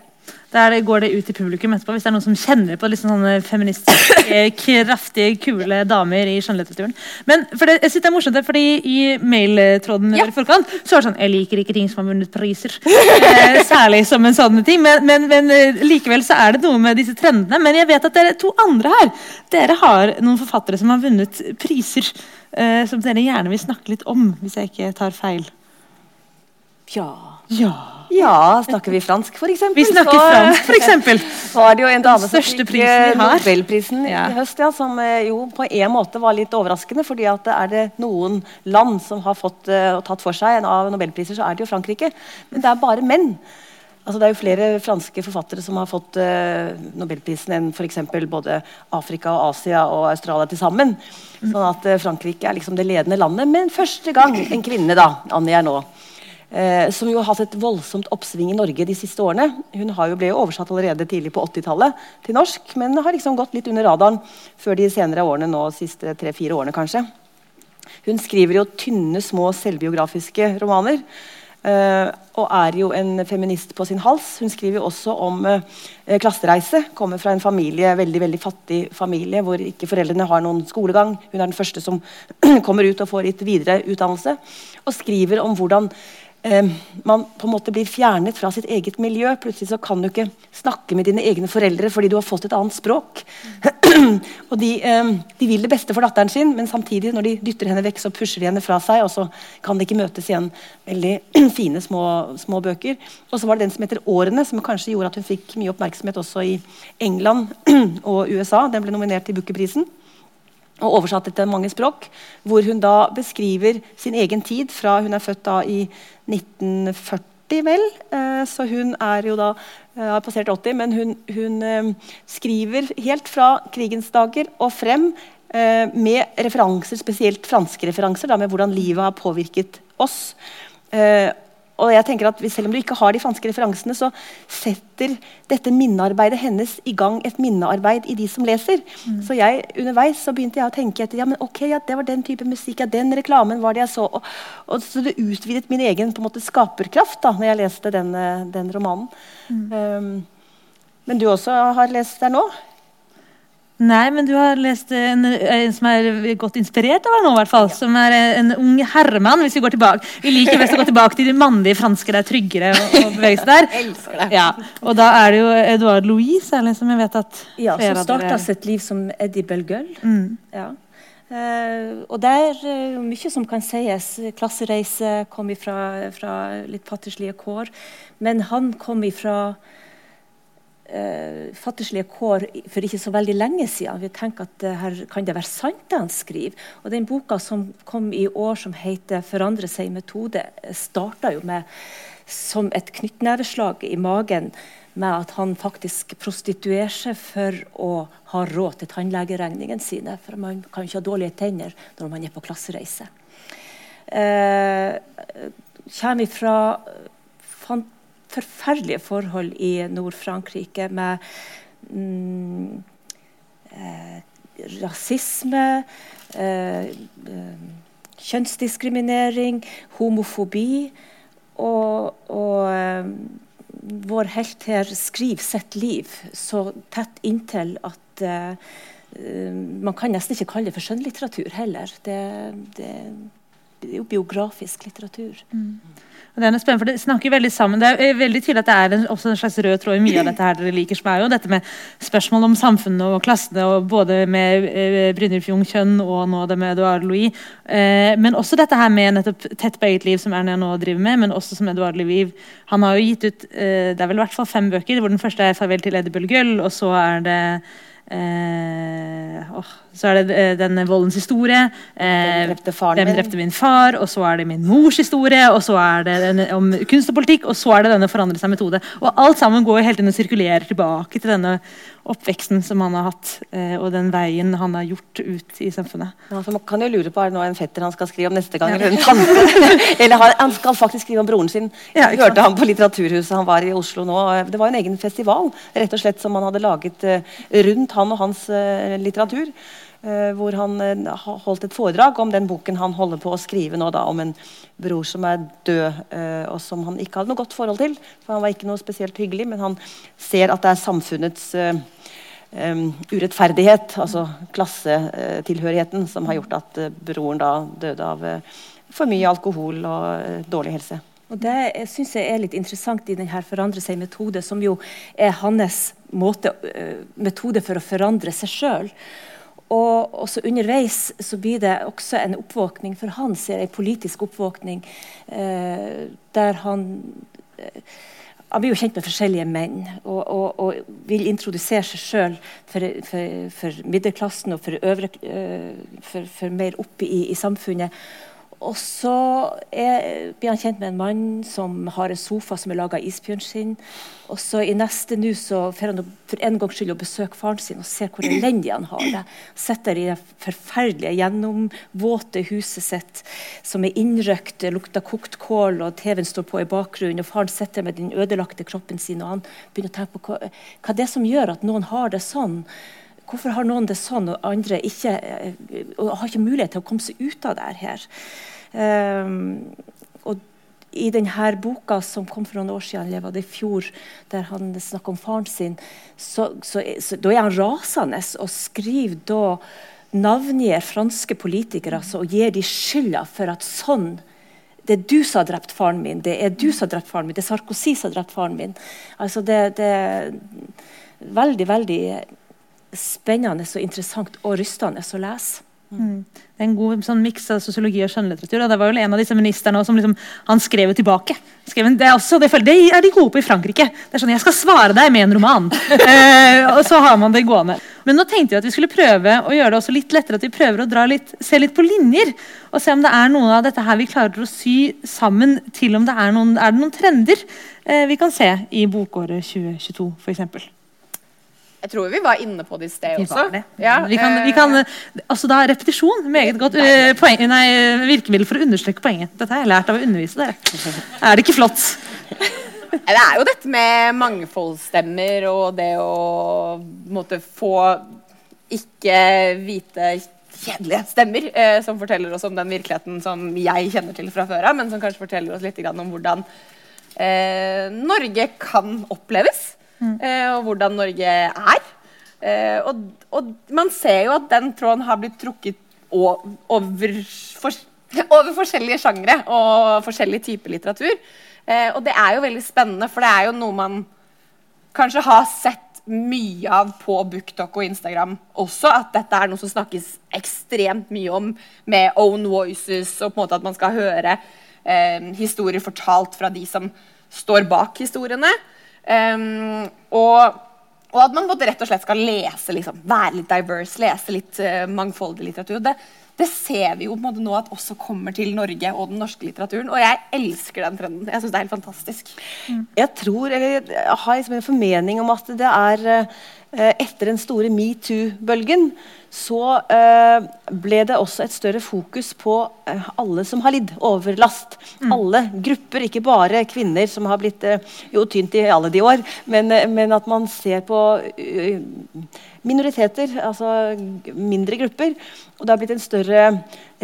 Der går det ut til publikum etterpå hvis det er noen som kjenner på liksom sånne feministiske, kraftige, kule damer i skjønnlitteraturen. Men for det, jeg synes det er morsomt, fordi i mailtråden Ja. forkant så var det sånn Jeg liker ikke ting som har vunnet priser. Eh, særlig som en sånn ting. Men, men, men eh, likevel så er det noe med disse trendene. Men jeg vet at dere to andre her Dere har noen forfattere som har vunnet priser. eh, som dere gjerne vil snakke litt om, hvis jeg ikke tar feil. Ja. Ja. Ja, snakker vi fransk, for eksempel? Vi snakker så- fransk, for eksempel. var det jo en dame som fikk eh. Nobelprisen Ja. i høst, ja, som eh, jo på en måte var litt overraskende. fordi at er det noen land som har fått eh, og tatt for seg en av nobelpriser, så er det jo Frankrike. Men det er bare menn. Altså, det er jo flere franske forfattere som har fått uh, nobelprisen enn f.eks. både Afrika, og Asia og Australia til sammen. Sånn at uh, Frankrike er liksom det ledende landet. Men første gang en kvinne, da, Annie Ernaux, eh, som jo har hatt et voldsomt oppsving i Norge de siste årene. Hun har jo ble jo oversatt allerede tidlig på 80-tallet til norsk, men har liksom gått litt under radaren før de senere årene, nå siste tre-fire årene kanskje. Hun skriver jo tynne, små selvbiografiske romaner. eh, og er jo en feminist på sin hals. Hun skriver også om eh, klassereise. Kommer fra en familie, veldig veldig fattig familie hvor ikke foreldrene har noen skolegang. Hun er den første som kommer ut og får litt videre utdannelse. Og skriver om hvordan eh, man på en måte blir fjernet fra sitt eget miljø. Plutselig så kan du ikke snakke med dine egne foreldre fordi du har fått et annet språk. og de, eh, de vil det beste for datteren sin, men samtidig når de dytter henne vekk, så pusher de henne fra seg, og så kan de ikke møtes igjen. Veldig fine små, små bøker. Og så var det den som heter 'Årene', som kanskje gjorde at hun fikk mye oppmerksomhet også i England og USA. Den ble nominert til Booker-prisen og oversatt etter mange språk, hvor hun da beskriver sin egen tid fra hun er født da i 1940, vel. Eh, så hun er jo da eh, har passert 80, men hun, hun eh, skriver helt fra krigens dager og frem med referanser, spesielt franske referanser, da, med hvordan livet har påvirket oss. Og jeg tenker at Selv om du ikke har de franske referansene, så setter dette minnearbeidet hennes i gang et minnearbeid i de som leser. Så jeg underveis så begynte jeg å tenke etter, ja, men ok, ja, det var den type musikk, ja, den reklamen var det jeg så. Og, og Så det utvidet min egen på en måte skaperkraft da når jeg leste den, eh, den romanen. Um, men du også har lest der nå? Nei, men du har lest en, en som er godt inspirert av deg nå, i hvert fall. Som er en ung herremann, hvis vi går tilbake. Vi liker best å gå tilbake til de mannlige franske, det er tryggere å, å bevege seg der. Elsker det. Ja, og da er det jo Edouard Louis, særlig, som jeg vet at Ja, som starta sitt liv som Eddie Belgull. Mm. Ja. Uh, og der er uh, mye som kan sies. Klassereise kom ifra, fra litt fattigslige kår. Men han kom ifra eh, fattigslige kår for ikke så veldig lenge siden. Vi tenker at eh, her kan det være sant, det han skriver. Og den boka som kom i år, som heter 'Forandre seg i metode', starta jo med som et knyttneveslag i magen med at han faktisk prostituerer seg for å ha råd til tannlegeregningene sine. For man kan jo ikke ha dårlige tenner når man er på klassereise. Eh, kommer fra fan- forferdelige forhold i Nord-Frankrike med mm, eh, rasisme, eh, eh, kjønnsdiskriminering, homofobi. Og, og eh, vår helt her skriver sitt liv så tett inntil at eh, eh, man kan nesten ikke kalle det for skjønnlitteratur heller. Det, det, biografisk litteratur. Og det er noe spennende, for det snakker veldig sammen. Det er eh, veldig tydelig at det er en, også en slags rød tråd i mye av dette her dere liker, som er jo dette med spørsmål om samfunnet og klassene, og både med eh, Brynjulf Jung og nå det med Edouard Louis. Eh, men også dette her med nettopp Tett på eget liv, som Erne nå driver med, men også som Edouard Louis. Han har jo gitt ut eh, det er vel i hvert fall fem bøker, hvor den første er 'Farvel til Edibel Gull', og så er det Eh, oh, så er det denne den voldens historie. Eh, drepte faren min? drepte min far? Og så er det min mors historie. Og så er det denne, om kunst og politikk, og så er det denne forandre seg-metode. Og alt sammen går helt inn og sirkulerer tilbake til denne oppveksten som han har hatt, eh, og den veien han har gjort ut i samfunnet. Ja, så man kan jo lure på Er det nå en fetter han skal skrive om neste gang? Eller en tante? eller han, han skal faktisk skrive om broren sin. Ja, Jeg hørte han på Litteraturhuset. Han var i Oslo nå. Det var en egen festival rett og slett som han hadde laget eh, rundt han og hans eh, litteratur. Eh, hvor han eh, holdt et foredrag om den boken han holder på å skrive nå, da, om en bror som er død, eh, og som han ikke hadde noe godt forhold til. For han var ikke noe spesielt hyggelig, men han ser at det er samfunnets um, urettferdighet, altså klassetilhørigheten, som har gjort at broren da døde av for mye alkohol og dårlig helse. Og Det syns jeg er litt interessant i denne forandre seg-metode, som jo er hans måte, metode for å forandre seg sjøl. Og også underveis så blir det også en oppvåkning for han, ser jeg, en politisk oppvåkning, eh, der han eh, han blir jo kjent med forskjellige menn og, og, og vil introdusere seg sjøl for, for, for middelklassen og for, øvre, for, for mer oppe i, i samfunnet. Og så blir han kjent med en mann som har en sofa som er laga av isbjørnskinn. Og så i neste nu så får han for en gangs skyld å besøke faren sin og ser hvor elendig han har det. Sitter i det forferdelige, gjennomvåte huset sitt som er innrøkt, lukter kokt kål, og TV-en står på i bakgrunnen. Og faren sitter med den ødelagte kroppen sin, og han begynner å tenke på hva, hva det er som gjør at noen har det sånn. Hvorfor har noen det sånn, og andre ikke, eh, og har ikke mulighet til å komme seg ut av det her? Um, og i denne boka som kom for noen år siden, eller var det i fjor, der han snakker om faren sin, så, så, så da er han rasende og skriver da navngir franske politikere altså, og gir de skylda for at sånn det er du som har drept faren min, det er du som har drept faren min, det er Sarkozy som har drept faren min. Altså det, det er veldig, veldig spennende og interessant og rystende å lese. Mm. Det er en god sånn miks av sosiologi og skjønnlitteratur. Og det var vel en av disse ministerne som liksom, han skrev jo tilbake. Skrev en, det, er også, det, det er de gode på i Frankrike. Det er sånn, Jeg skal svare deg med en roman. eh, og så har man det gående. Men nå tenkte vi at vi skulle prøve å gjøre det også litt lettere. At vi prøver å dra litt, se litt på linjer. Og se om det er noe av dette her vi klarer å sy sammen til om det er noen, er det noen trender eh, vi kan se i bokåret 2022 f.eks. Jeg tror vi var inne på det i sted også. Ja, vi kan, vi eh, kan, altså da Repetisjon. Meget godt eh, poeng, nei, virkemiddel for å understreke poenget. Dette har jeg lært av å undervise dere. Er det ikke flott? Det er jo dette med mangfoldsstemmer og det å måtte få ikke hvite, kjedelige stemmer eh, som forteller oss om den virkeligheten som jeg kjenner til fra før av, men som kanskje forteller oss litt om hvordan eh, Norge kan oppleves. Eh, og hvordan Norge er. Eh, og, og man ser jo at den tråden har blitt trukket over, for, over forskjellige sjangre og forskjellig type litteratur. Eh, og det er jo veldig spennende, for det er jo noe man kanskje har sett mye av på BookTok og Instagram også. At dette er noe som snakkes ekstremt mye om med own voices, og på en måte at man skal høre eh, historier fortalt fra de som står bak historiene. Um, og, og at man rett og slett skal lese, liksom, være litt diverse, lese litt uh, mangfoldig litteratur. Det, det ser vi jo på en måte nå at også kommer til Norge og den norske litteraturen. Og jeg elsker den trenden. Jeg synes det er helt fantastisk. Jeg tror, eller jeg har liksom en formening om at det er uh, etter den store metoo-bølgen så eh, ble det også et større fokus på eh, alle som har lidd overlast. Alle grupper, ikke bare kvinner som har blitt eh, jo tynt i alle de år, men, men at man ser på minoriteter, altså mindre grupper. Og det har blitt en større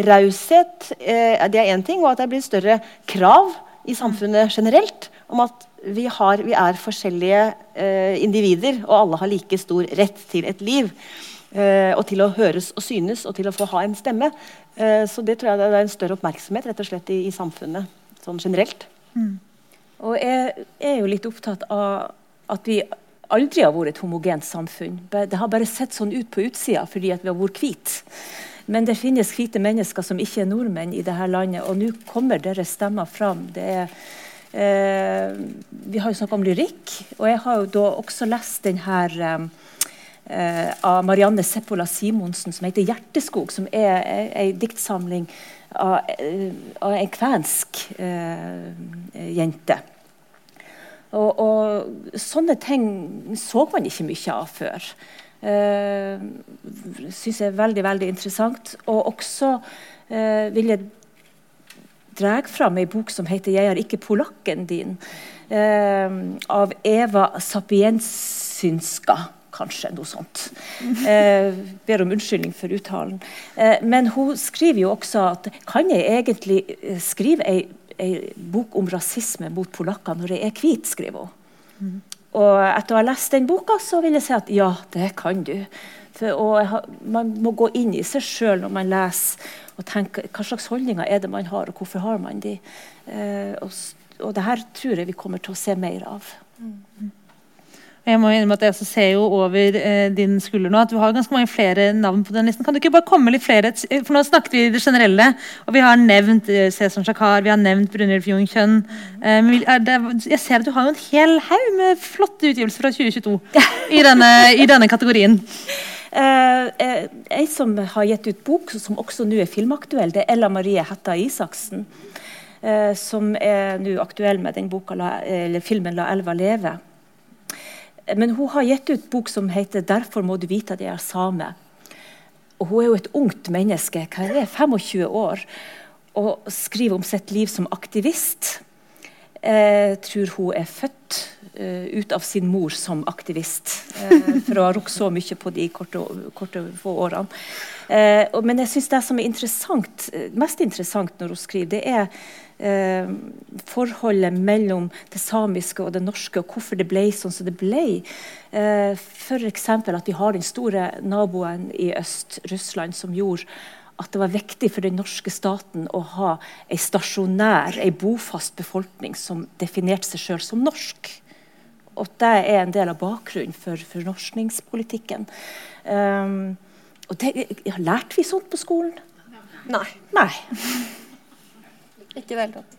raushet, det er én ting, og at det blir større krav i samfunnet generelt om at vi, har, vi er forskjellige individer, og alle har like stor rett til et liv. Eh, og til å høres og synes og til å få ha en stemme. Eh, så det tror jeg det er en større oppmerksomhet rett og slett i, i samfunnet sånn generelt. Og jeg er jo litt opptatt av at vi aldri har vært et homogent samfunn. Det har bare sett sånn ut på utsida fordi vi har vært hvite. Men det finnes hvite mennesker som ikke er nordmenn i dette landet, og nå kommer deres stemmer fram. Er, eh, vi har jo snakket om lyrikk, og jeg har jo da også lest denne eh, av Marianne Seppola Simonsen som heter 'Hjerteskog', som er ei diktsamling av, eh, av en kvensk eh, jente. Og, og sånne ting så man ikke mye av før. Uh, Syns jeg er veldig, veldig interessant. Og også uh, vil jeg dra fram ei bok som heter 'Jeg er ikke polakken din', uh, av Eva Sapiensynska kanskje. Noe sånt. Eh, ber om unnskyldning for uttalen. Eh, men hun skriver jo også at kan jeg egentlig skrive ei ei bok om rasisme mot polakker når jeg er hvit, skriver hun. Mm. Og etter å ha lest den boka, så vil jeg si at ja, det kan du. For, og man må gå inn i seg sjøl når man leser, og tenke hva slags holdninger er det man har, og hvorfor har man de. Eh, og, og det her tror jeg vi kommer til å se mer av. Mm. Jeg må innrømme at jeg også ser jo over eh, din skulder nå at du har ganske mange flere navn på den listen. Kan du ikke bare komme litt flere? For nå snakket vi det generelle, og vi har nevnt eh, Cæsar Shakar, vi har nevnt Brunhild Fjongkjønn. Kjønn. Eh, jeg ser at du har jo en hel haug med flotte utgivelser fra 2022 i denne, i denne kategorien. Uh, ei som har gitt ut bok, som også nå er filmaktuell, det er Ella Marie Hetta Isaksen. Uh, som er nå aktuell med den boka, eller filmen 'La elva leve'. Men hun har gitt ut bok som heter 'Derfor må du vite at jeg er same'. Og hun er jo et ungt menneske, hva er det, 25 år, og skriver om sitt liv som aktivist. Jeg tror hun er født uh, ut av sin mor som aktivist. Uh, for å ha rukket så mye på de korte, korte få årene. Uh, men jeg synes det som er interessant, mest interessant når hun skriver, det er eh, forholdet mellom det samiske og det norske, og hvorfor det ble sånn som det ble. Eh, F.eks. at vi har den store naboen i øst, Russland, som gjorde at det var viktig for den norske staten å ha ei stasjonær, ei bofast befolkning som definerte seg sjøl som norsk. Og det er en del av bakgrunnen for fornorskningspolitikken. Um, og det, Lærte vi sånt på skolen? Nei. Nei. Ikke i det hele tatt.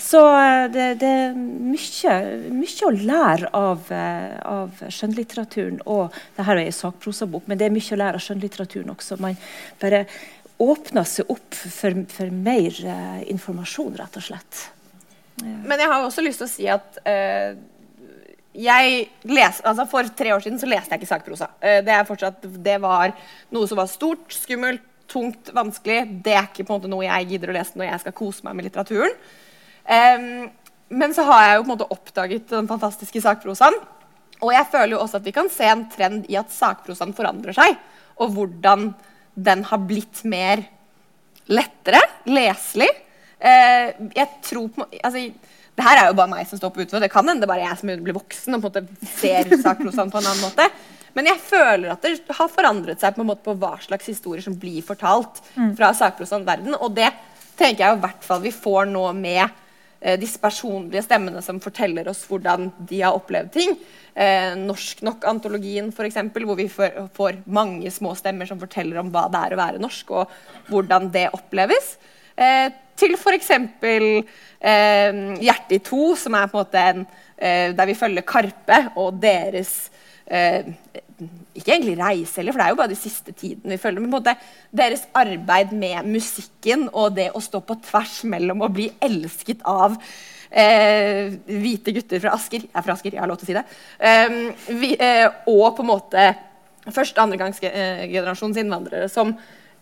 Så eh, det, det, er mye, mye, å lære av, eh, av skjønnlitteraturen. Og det her er en sakprosabok, men det er mye å lære av skjønnlitteraturen også. Man bare åpner seg opp for, for mer uh, informasjon, rett og slett. Men jeg har også lyst til å si at uh, jeg les, altså For tre år siden så leste jeg ikke sakprosa. Uh, det, fortsatt, det var noe som var stort, skummelt, tungt, vanskelig. Det er ikke på en måte noe jeg gidder å lese når jeg skal kose meg med litteraturen. Um, men så har jeg jo på en måte oppdaget den fantastiske sakprosaen. Og jeg føler jo også at vi kan se en trend i at sakprosaen forandrer seg. Og hvordan den har blitt mer lettere, leselig. Uh, jeg tror på altså, det her er jo bare meg som står på utover. Det kan hende det bare jeg som blir voksen og på en måte ser sakprosaen på en annen måte. Men jeg føler at det har forandret seg på, en måte på hva slags historier som blir fortalt mm. fra sakprosaen verden. Og det tenker jeg i hvert fall vi får nå med eh, disse personlige stemmene som forteller oss hvordan de har opplevd ting. Eh, Norsk nok-antologien, f.eks., hvor vi får, får, mange små stemmer som forteller om hva det er å være norsk, og hvordan det oppleves. Eh, til f.eks. Eh, Hjertet i to, som er på en måte en, eh, der vi følger Karpe og deres eh, Ikke egentlig reise heller, for det er jo bare de siste tidene vi følger. Men på en måte deres arbeid med musikken og det å stå på tvers mellom å bli elsket av eh, hvite gutter fra Asker Jeg er fra Asker, jeg har lov til å si det. Eh, vi, eh, og på en måte første- og andregangsgenerasjons eh, innvandrere som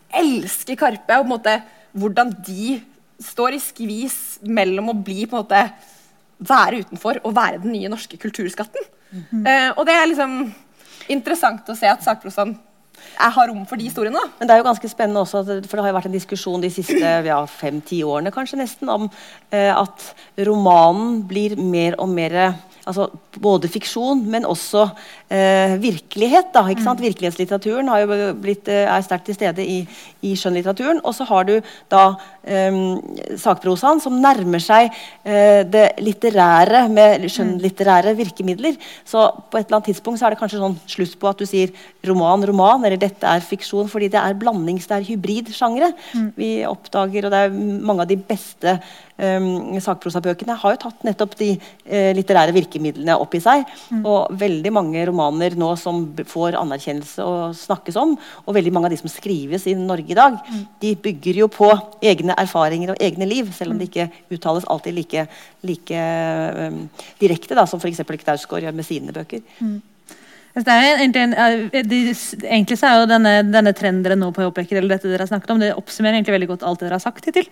elsker Karpe. og på en måte hvordan de står i skvis mellom å bli på en måte være utenfor og være den nye norske kulturskatten. Mm -hmm. uh, og det er liksom interessant å se at sakprosaen har rom for de historiene. Da. Men det er jo ganske spennende også, for det har jo vært en diskusjon de siste ja, fem-ti årene kanskje nesten, om eh, at romanen blir mer og mer altså både fiksjon, men også eh, virkelighet. Da, mm. Virkelighetslitteraturen jo blitt, eh, er sterkt til stede i, i skjønnlitteraturen. Og så har du da eh, sakprosaen, som nærmer seg eh, det litterære med skjønnlitterære virkemidler. Så på et eller annet tidspunkt så er det kanskje sånn slutt på at du sier roman, roman, eller dette er fiksjon, fordi det er blandings, det er hybridsjangre. Mm. Vi oppdager, og det er mange av de beste um, sakprosabøkene har jo tatt nettopp de uh, litterære virkemidlene opp i seg. Mm. Og veldig mange romaner nå som får anerkjennelse og snakkes om, og veldig mange av de som skrives i Norge i dag, mm. de bygger jo på egne erfaringer og egne liv, selv om det ikke uttales alltid like, like um, direkte da, som f.eks. Knausgård gjør med sine bøker. Mm. Egentlig, en, eh, egentlig, så er jo denne, denne dere nå påpeker, eller dette dere har snakket om, det oppsummerer egentlig veldig godt alt dere har sagt hittil.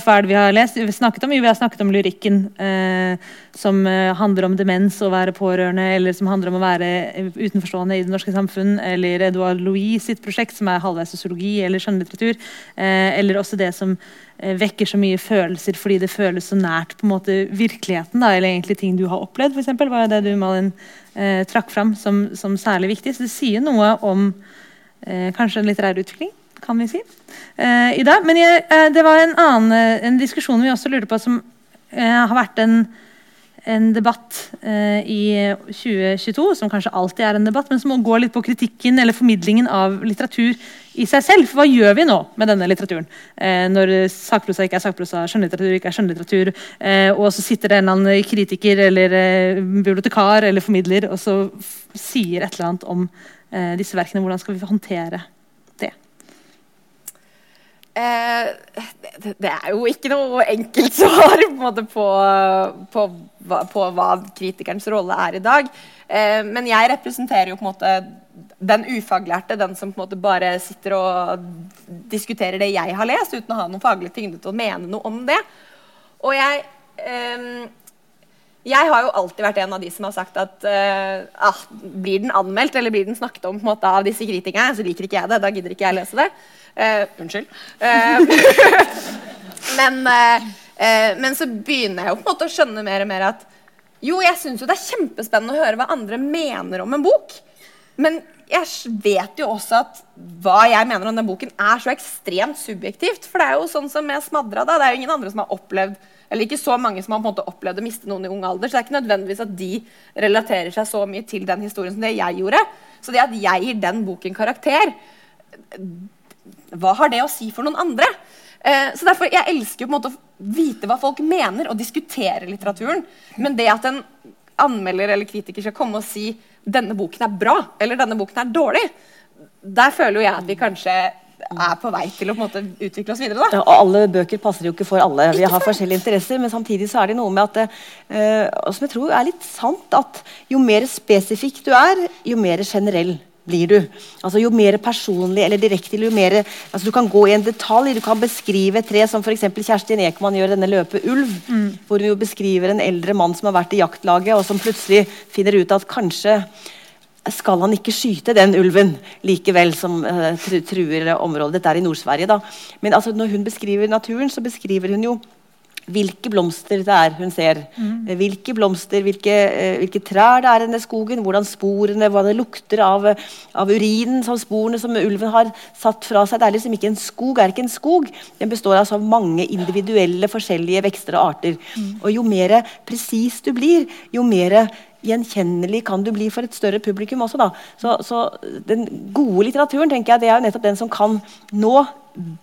for hva er det vi har lest? Vi snakket om, jo, vi har snakket om lyrikken eh, som eh, handler om demens og være pårørende, eller som handler om å være utenforstående i det norske samfunn, eller Edouard Louis sitt prosjekt, som er halvveis sosiologi eller skjønnlitteratur, eh, eller også det som Eh, vekker så mye følelser fordi det føles så nært på en måte virkeligheten. Da, eller egentlig ting du har opplevd, for eksempel, jo det du Malin, eh, trakk fram som, som, særlig viktig. Så det sier noe om eh, kanskje en litterær utvikling, kan vi si, eh, i dag. Men jeg, eh, det var en annen en diskusjon vi også lurte på, som eh, har vært en en debatt eh, i 2022, som kanskje alltid er en debatt, men som går litt på kritikken eller formidlingen av litteratur i seg selv. For hva gjør vi nå med denne litteraturen? Eh, når sakprosa ikke er sakprosa, skjønnlitteratur ikke er skjønnlitteratur, eh, og så sitter det en eller annen kritiker eller eh, bibliotekar eller formidler og så sier et eller annet om eh, disse verkene. Hvordan skal vi håndtere det? Eh, det, det, er jo ikke noe enkelt svar på, på, på, på, hva kritikerens rolle er i dag. Eh, men jeg representerer jo på en måte den ufaglærte, den som på en måte bare sitter og diskuterer det jeg har lest, uten å ha noen faglig tyngde til å mene noe om det. Og jeg eh, jeg har jo alltid vært en av de som har sagt at eh, ah, blir den anmeldt eller blir den snakket om måte, av disse kritikerne, så liker ikke jeg det. Da gidder ikke jeg lese det. Uh, unnskyld. Uh, men, men, så begynner jeg jo på en måte å skjønne mer og mer at jo, jeg syns jo det er kjempespennende å høre hva andre mener om en bok. Men jeg vet jo også at hva jeg mener om den boken, er så ekstremt subjektivt. For det er jo sånn som med 'Smadra'. da, Det er jo ingen andre som har opplevd eller ikke så mange som har på en måte opplevd å miste noen i ung alder. Så det er ikke nødvendigvis at de relaterer seg så mye til den historien som det jeg gjorde. Så det at jeg gir den boken karakter, hva har det å si for noen andre? Eh, så derfor, Jeg elsker jo på en måte å vite hva folk mener, og diskutere litteraturen. Men det at en anmelder eller kritiker skal komme og si denne boken er bra, eller denne boken er dårlig, der føler jo jeg at vi kanskje er på vei til å på en måte utvikle oss videre. Ja, og Alle bøker passer jo ikke for alle. Vi har forskjellige interesser, men samtidig så er det noe med at uh, som jeg tror er litt sant, at jo mer spesifikk du er, jo mer generell blir du. Altså Jo mer personlig eller direkte jo mer, altså Du kan gå i en detalj, du kan beskrive et tre, som f.eks. Kjerstin Ekman gjør denne løpet 'Ulv'. Mm. Hvor hun jo beskriver en eldre mann som har vært i jaktlaget, og som plutselig finner ut at kanskje skal han ikke skyte den ulven likevel, som uh, truer området. Dette er i Nord-Sverige, da. Men altså, når hun beskriver naturen, så beskriver hun jo hvilke blomster det er hun ser. Mm. Hvilke blomster, hvilke, uh, hvilke, trær det er i denne skogen, hvordan sporene, hva det lukter av, av urinen som sporene som ulven har satt fra seg. Det er liksom ikke en skog, er ikke en skog. Den består altså av mange individuelle, forskjellige vekster og arter. Mm. Og jo mer presis du blir, jo mer gjenkjennelig kan du bli for et større publikum også. Da. Så, så den gode litteraturen tenker jeg, det er jo nettopp den som kan nå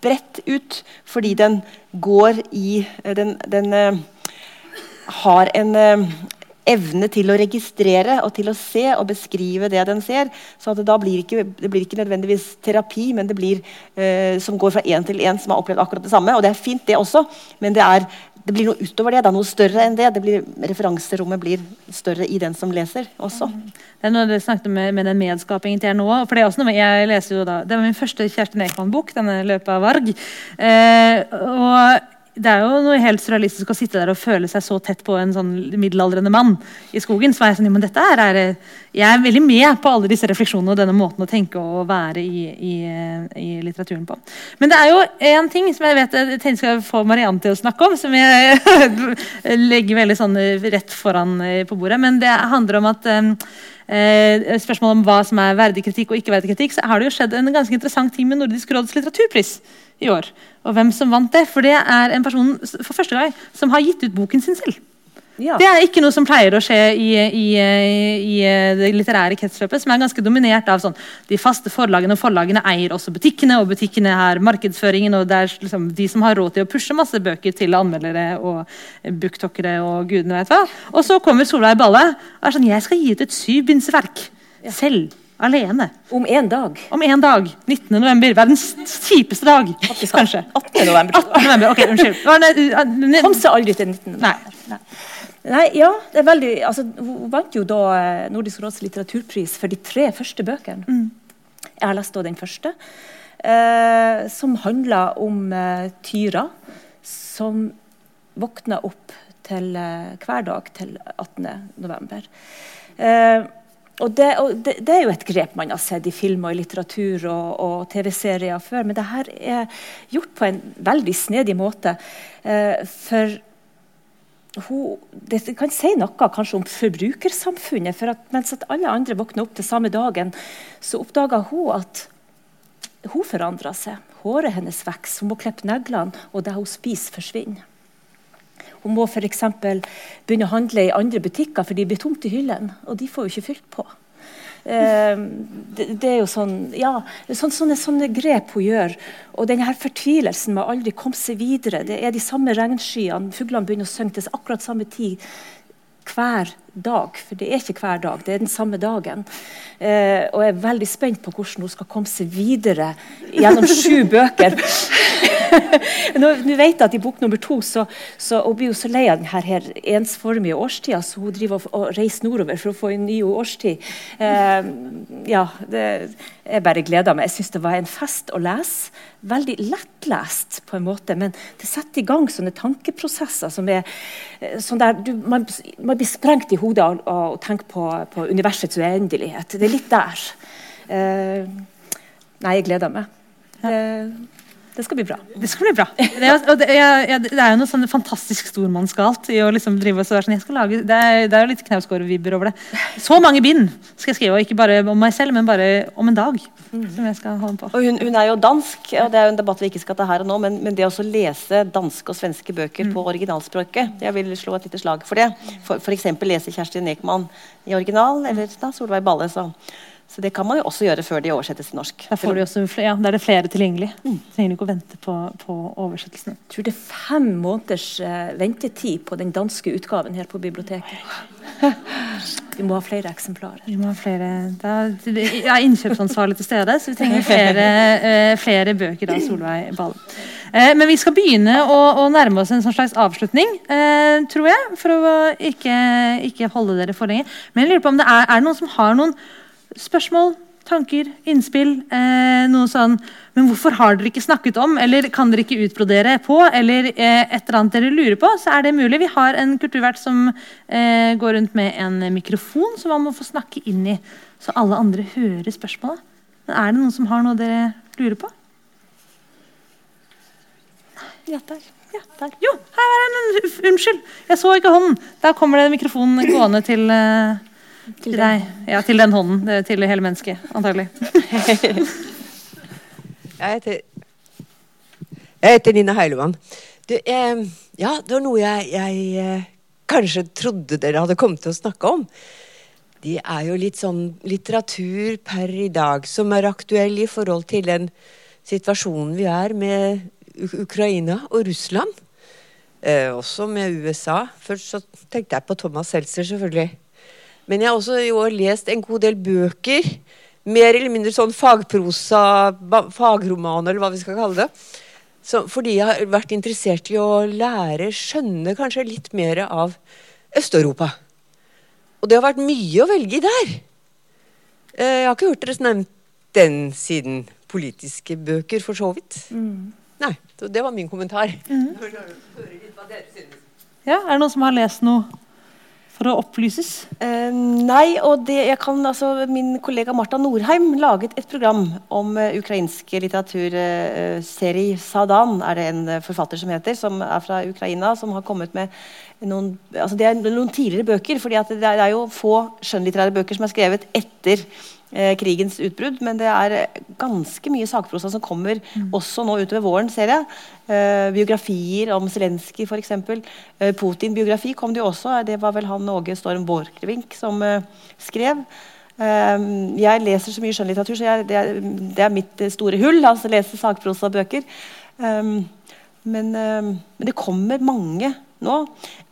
bredt ut, fordi den går i Den, den uh, har en uh, evne til å registrere og til å se og beskrive det den ser. så Det da blir ikke, det blir ikke nødvendigvis terapi, men det blir eh, som går fra én til én som har opplevd akkurat det samme. Og det er fint, det også, men det er det blir noe utover det. Det er noe større enn det. det blir, referanserommet blir større i den som leser også. Mm. Det er noe du snakket med, med den medskapingen til her nå. for Det er også noe jeg leser jo da, det var min første Kjersti Ekman-bok, denne 'Løpet av Varg'. Eh, og det er jo noe helt surrealistisk å sitte der og føle seg så tett på en sånn middelaldrende mann i skogen. så er Jeg sånn, men dette er, jeg er veldig med på alle disse refleksjonene og denne måten å tenke og være i, i, i litteraturen på. Men det er jo én ting som jeg vet jeg tenkte skal få Marianne til å snakke om, som jeg legger veldig sånn rett foran eh, på bordet. Men det handler om at eh, spørsmålet om hva som er verdig kritikk og ikke verdig kritikk, så har det jo skjedd en ganske interessant ting med Nordisk råds litteraturpris i år. Og hvem som vant det. For det er en person for første gang som har gitt ut boken sin selv. Ja. Det er ikke noe som pleier å skje i, i, i det litterære kretsløpet, som er ganske dominert av sånn, de faste forlagene. og Forlagene eier også butikkene, og butikkene har markedsføringen. og det er liksom de som har råd til å pushe masse bøker til anmeldere og booktokkere og gudene vet hva. Og så kommer Solveig Balle og er sånn Jeg skal gi ut et syvbindsverk. Selv. Alene. Om én dag. Om en dag. 19. november. Verdens kjipeste dag. Kanskje. 18. november. 18. november. Ok, unnskyld. Kom seg aldri til 19. Nei. Nei. Nei, ja, det er veldig, altså, Hun vant jo da eh, Nordisk råds litteraturpris for de tre første bøkene. Jeg har lest da den første, eh, som handler om eh, Tyra som våkner opp til eh, hver dag til 18. november. Eh, og, det, og det, det er jo et grep man har sett i film og i litteratur og, og TV-serier før, men det her er gjort på en veldig snedig måte. Eh, for hun, det kan si noe kanskje om forbrukersamfunnet. for at Mens at alle andre våkner opp til samme dagen, så oppdager hun at hun forandrer seg. Håret hennes vokser, hun må klippe neglene, og det hun spiser, forsvinner. Hun må f.eks. begynne å handle i andre butikker, for de blir tomt i hyllene. Og de får jo ikke fylt på. Eh, det, det er jo sånn, ja, er sånne, sånne, grep hun gjør. Og denne her fortvilelsen med aldri komme seg videre. Det er de samme regnskyene. Fuglene begynner å synge til akkurat samme tid hver dag. For det er ikke hver dag, det er den samme dagen. Eh, og jeg er veldig spent på hvordan hun skal komme seg videre gjennom sju bøker. Nå, nå vet jeg at I bok nummer to så, så hun blir hun så lei av denne her ensformige årstida, så hun driver og, og reiser nordover for å få en ny årstid. Eh, ja, det, jeg bare gleder meg. Jeg syns det var en fest å lese. Veldig lettlest, på en måte, men det setter i gang sånne tankeprosesser som er eh, sånn der du, man, man blir sprengt i hodet av å tenke på, på universets uendelighet. Det er litt der. Eh, nei, jeg gleder meg. Det, det skal bli bra. Det skal bli bra. Det er, det, jeg, det er jo noe sånn fantastisk stormannsgalt i å liksom drive og så være sånn, jeg skal lage, Det er, det er jo litt Knausgård-vibber over det. Så mange bind skal jeg skrive, og ikke bare om meg selv, men bare om en dag. Som jeg skal holde på. Og hun, hun er jo dansk, og det er jo en debatt vi ikke skal ta her og nå, men, men det å lese danske og svenske bøker på originalspråket Jeg vil slå et lite slag for det. Eksempel lese Kjersti Ekman i original, eller da Solveig Balle. Så, så det kan man jo også gjøre før de oversettes til norsk. Der får du også, ja, der er det flere tilgjengelig. Trenger du ikke å vente på, på oversettelsen. Jeg tror det er fem måneders uh, ventetid på den danske utgaven her på biblioteket. Vi må ha flere eksemplarer. Vi må ha flere da, Jeg er innkjøpsansvarlig til stede, så vi trenger flere, uh, flere bøker av Solveig Ballen. Eh, men vi skal begynne å, å nærme oss en sånn slags avslutning, eh, tror jeg. For å ikke, ikke holde dere for lenge. Men jeg lurer på om det er, er det noen som har noen spørsmål, tanker, innspill? Eh, noe sånn Men hvorfor har dere ikke snakket om, eller kan dere ikke utbrodere på, eller eh, et eller annet dere lurer på, så er det mulig. Vi har en kulturvert som eh, går rundt med en mikrofon som man må få snakke inn i, så alle andre hører spørsmålet. Men er det noen som har noe dere lurer på? Ja, der. Ja, der. Jo, her er en Unnskyld, jeg så ikke hånden. Der kommer det mikrofonen gående til, eh, til deg. Ja, til den hånden. det er Til hele mennesket, antagelig. Jeg heter, jeg heter Nina Heilemann. Du, eh, ja, det var noe jeg, jeg eh, kanskje trodde dere hadde kommet til å snakke om. Det er jo litt sånn litteratur per i dag som er aktuell i forhold til den situasjonen vi er med Ukraina og Russland. Eh, også med USA. Først så tenkte jeg på Thomas Seltzer, selvfølgelig. Men jeg har også i år lest en god del bøker. Mer eller mindre sånn fagprosa, fagromaner, fagroman, eller hva vi skal kalle det. Så, fordi jeg har vært interessert i å lære, skjønne kanskje litt mer av Øst-Europa. Og det har vært mye å velge i der. Eh, Jeg har ikke hørt dere nevnt den siden politiske bøker, for så vidt. Nei, så det var min kommentar. Ja, Er det noen som har lest noe for å opplyses? Eh, nei, og det, jeg kan, altså, Min kollega Marta Norheim laget et program om uh, ukrainsk litteratur. Uh, Sadan er det en eh, forfatter som heter, som er fra Ukraina. Som har kommet med noen, altså det er noen tidligere bøker. for det det er jo få skjønnlitterære bøker som er skrevet etter krigens utbrudd, men det er ganske mye sakprosa som kommer også nå utover våren, ser jeg. Eh, biografier om Zelenskyj f.eks. Eh, Putin-biografi kom det jo også. Det var vel han Åge Storm Borchgrevink som eh, skrev. Eh, jeg leser så mye skjønnlitteratur, så jeg, det, er, det er mitt eh, store hull. altså Lese sakprosabøker. Um, men, eh, men det kommer mange nå.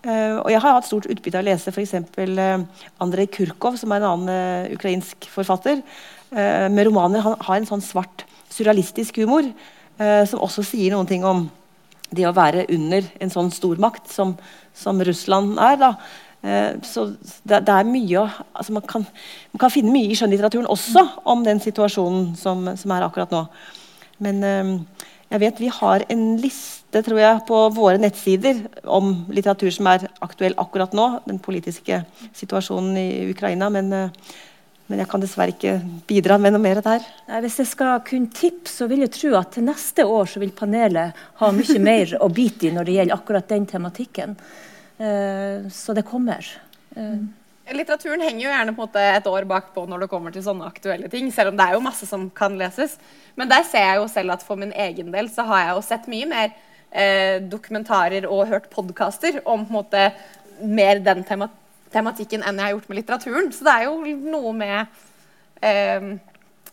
Eh, og jeg har hatt stort utbytte av å lese f.eks. Uh, Andrej Kurkov, som er en annen eh, ukrainsk forfatter. eh, med romaner. Han har en sånn svart, surrealistisk humor eh, som også sier noen ting om det å være under en sånn stormakt som, som Russland er. da. Eh, så det, det er mye altså man, kan, man kan finne mye i skjønnlitteraturen også om den situasjonen som, som er akkurat nå. Men eh, jeg vet vi har en liste tror jeg, på våre nettsider om litteratur som er aktuell akkurat nå. Den politiske situasjonen i Ukraina. Men, eh, men jeg kan dessverre ikke bidra med noe mer der. Nei, Hvis jeg skal kunne tippe, så vil jeg tro at til neste år så vil panelet ha mye mer å bite i når det gjelder akkurat den tematikken. Eh, så det kommer. Eh, Litteraturen henger jo gjerne på en måte et år bakpå når det kommer til sånne aktuelle ting, selv om det er jo masse som kan leses. Men der ser jeg jo selv at for min egen del så har jeg jo sett mye mer eh, dokumentarer og hørt podkaster om på en måte mer den tema tematikken enn jeg har gjort med litteraturen. Så det er jo noe med eh,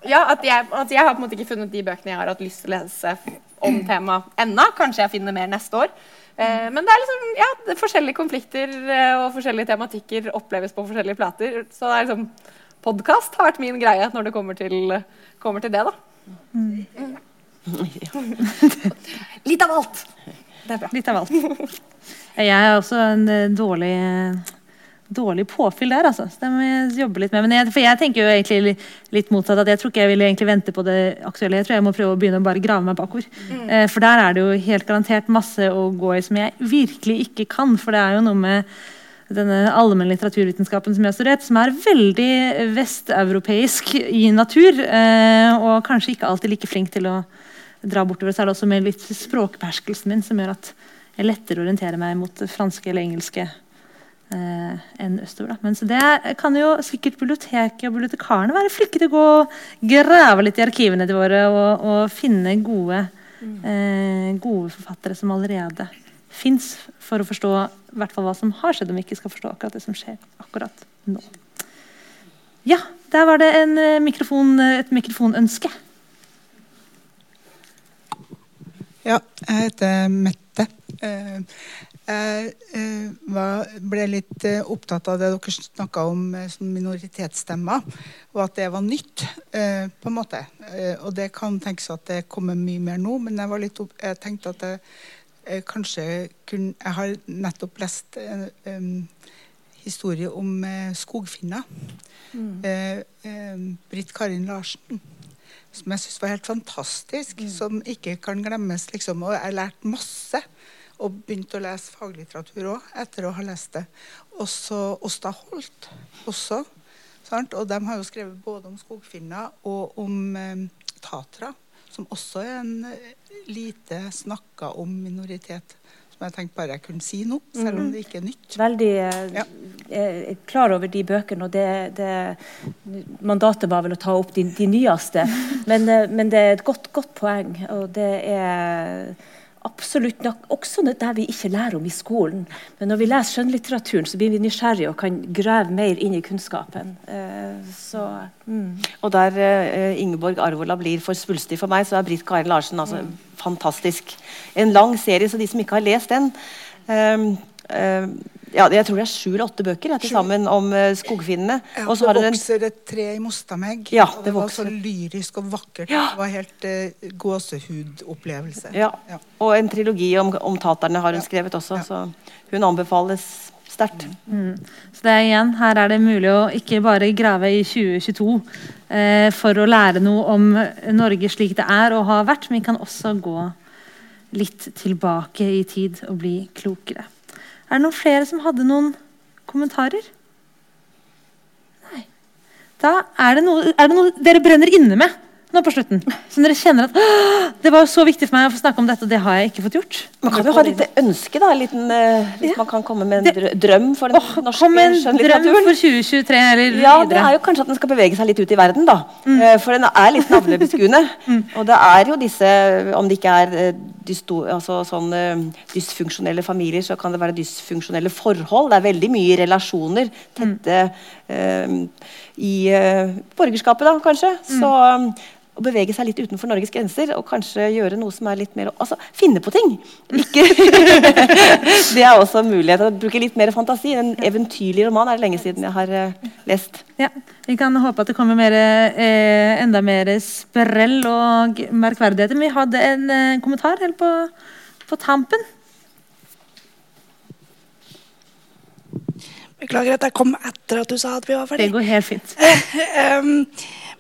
Ja, at jeg, at jeg har på en måte ikke funnet de bøkene jeg har hatt lyst til å lese om temaet ennå. Kanskje jeg finner mer neste år. Eh, men det er liksom, ja, det er forskjellige konflikter eh, og forskjellige tematikker oppleves på forskjellige plater. Så det er liksom, podkast har vært min greie når det kommer til, kommer til det. da. Litt av alt! Det er bra. Litt av alt. Jeg er også en eh, dårlig, dårlig påfyll der, altså. Så det må jeg jobbe litt med. Men jeg, for jeg tenker jo egentlig litt motsatt. at Jeg tror ikke jeg vil egentlig vente på det aktuelle. Jeg tror jeg må prøve å begynne å bare grave meg bakover. Eh, For der er det jo helt garantert masse å gå i som jeg virkelig ikke kan. For det er jo noe med denne allmenne litteraturvitenskapen som jeg har studert, som er veldig vesteuropeisk i natur. Eh, og kanskje ikke alltid like flink til å dra bortover. Så er det også med litt språkbeherskelsen min som gjør at jeg lettere orienterer meg mot franske eller engelske eh, enn østover. Da. Men så det kan jo sikkert biblioteket og bibliotekarene være flinke til å gå og grave litt i arkivene til våre og, og finne gode, eh, gode forfattere som allerede fins, for å forstå hvert fall hva som har skjedd, om vi ikke skal forstå akkurat det som skjer akkurat nå. Ja, der var det en eh, mikrofon, et mikrofonønske. Ja, jeg heter Mette. Eh, Jeg eh, ble litt eh, opptatt av det dere snakka om sånn minoritetsstemmer, og at det var nytt, på en måte. Og det kan tenkes at det kommer mye mer nå, men jeg, var litt jeg tenkte at jeg kanskje kunne Jeg har nettopp lest en historie om skogfinner. Eh, Britt Karin Larsen som jeg syns var helt fantastisk, som ikke kan glemmes. liksom, Og jeg lærte masse. Og begynte å lese faglitteratur òg, etter å ha lest det. Også Åsta Holt også. Sant? Og de har jo skrevet både om skogfinner og om eh, tatra, som også er en eh, lite snakka om minoritet. Som jeg tenkte bare jeg kunne si nå, selv om det ikke er nytt. Veldig eh, Ja. eh, klar over de bøkene, og det, det Mandatet var vel å ta opp de, de nyeste, men, eh, men det er et godt, godt poeng. Og det er absolutt nok også det vi ikke lærer om i skolen. Men når vi leser skjønnlitteraturen, så blir vi nysgjerrige og kan grave mer inn i kunnskapen. Eh, så mm. Og der eh, Ingeborg Arvola blir for svulstig for meg, så er Britt Karin Larsen altså, fantastisk. En lang serie, så de som ikke har lest den um, ehm, ja, Jeg tror det er sju eller åtte bøker ja, til sammen om uh, skogfinnene. Ja, Og så det vokser et tre i Mostamegg. Ja, det det var så lyrisk og vakkert. Ja. Det var helt uh, gåsehudopplevelse. Ja. Ja. Og en trilogi om, om taterne har hun Ja. skrevet også, Ja. så hun anbefales sterkt. Så det er igjen, Her er det mulig å ikke bare grave i 2022 eh, for å lære noe om Norge slik det er og har vært, men vi kan også gå litt tilbake i tid og bli klokere. Er det noen flere som hadde noen kommentarer? Nei. Da er det noe, er det noe dere brenner inne med, nå på slutten? Så dere kjenner at det var så viktig for meg å få snakke om dette, og det har jeg ikke fått gjort? Man kan jo ha litt ønske, da. Liten, eh, hvis man kan komme med en drø- drøm for den Åh, norske kom med en drøm skjønnlitteraturen. for 2023 eller Ja, det er jo kanskje at den skal bevege seg litt ut i verden, da. Eh, For den er litt navlebeskuende. Og det er jo disse, om det ikke er eh, dysto, altså sånn dysfunksjonelle familier, så kan det være dysfunksjonelle forhold. Det er veldig mye relasjoner tette uh, i uh, borgerskapet, da, kanskje. Så um, å bevege seg litt utenfor Norges grenser og kanskje gjøre noe som er litt mer Altså finne på ting! Ikke Det er også en mulighet. Å bruke litt mer fantasi. En eventyrlig roman er det lenge siden jeg har uh, lest. Ja, Vi kan håpe at det kommer mer, eh, enda mer sprell og merkverdigheter. Men vi hadde en eh, kommentar helt på, på tampen. Beklager at jeg kom etter at du sa at vi var Det går helt fint. um,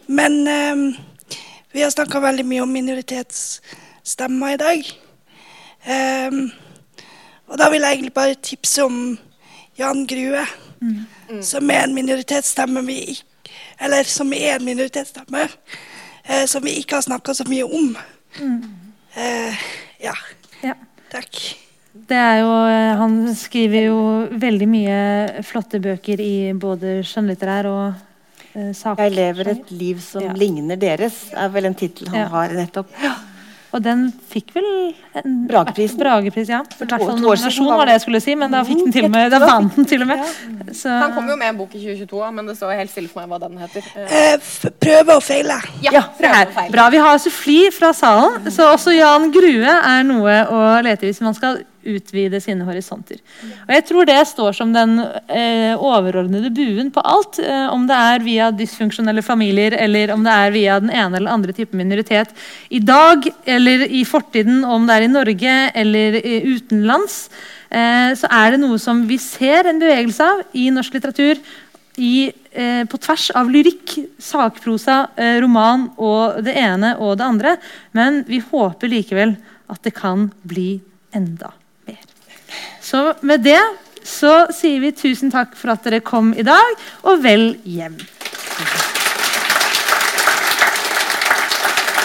men em, vi har snakka veldig mye om minoritetsstemmer i dag. Um, og da vil jeg egentlig bare tipse om Jan Grue, som er en minoritetsstemme vi ikke Eller som er en minoritetsstemme uh, som vi ikke har snakka så mye om. Eh, ja. Ja. Takk. Det er jo, eh, han skriver jo veldig mye flotte bøker i både skjønnlitterær og eh, saker. 'Jeg lever et liv som Ja. ligner deres' er vel en tittel han Ja. har nettopp. Og den fikk vel en Brageprisen. Bragepris, ja. For to, to år siden var det jeg skulle si, men da fikk den til og med, da vant den til og med. Så, Han kom jo med en bok i 2022, men det står helt stille for meg hva den heter. Eh, prøve og feile. Ja, det feile. bra. Vi har suffli fra salen, så også Jan Grue er noe å lete i hvis man skal utvide sine horisonter. Og jeg tror det står som den eh, overordnede buen på alt. Eh, om det er via dysfunksjonelle familier, eller om det er via den ene eller andre type minoritet. I dag eller i fortiden, om det er i Norge eller utenlands, eh, så er det noe som vi ser en bevegelse av i norsk litteratur i, eh, på tvers av lyrikk, sakprosa, eh, roman og det ene og det andre. Men vi håper likevel at det kan bli enda. Så med det så sier vi tusen takk for at dere kom i dag, og vel hjem.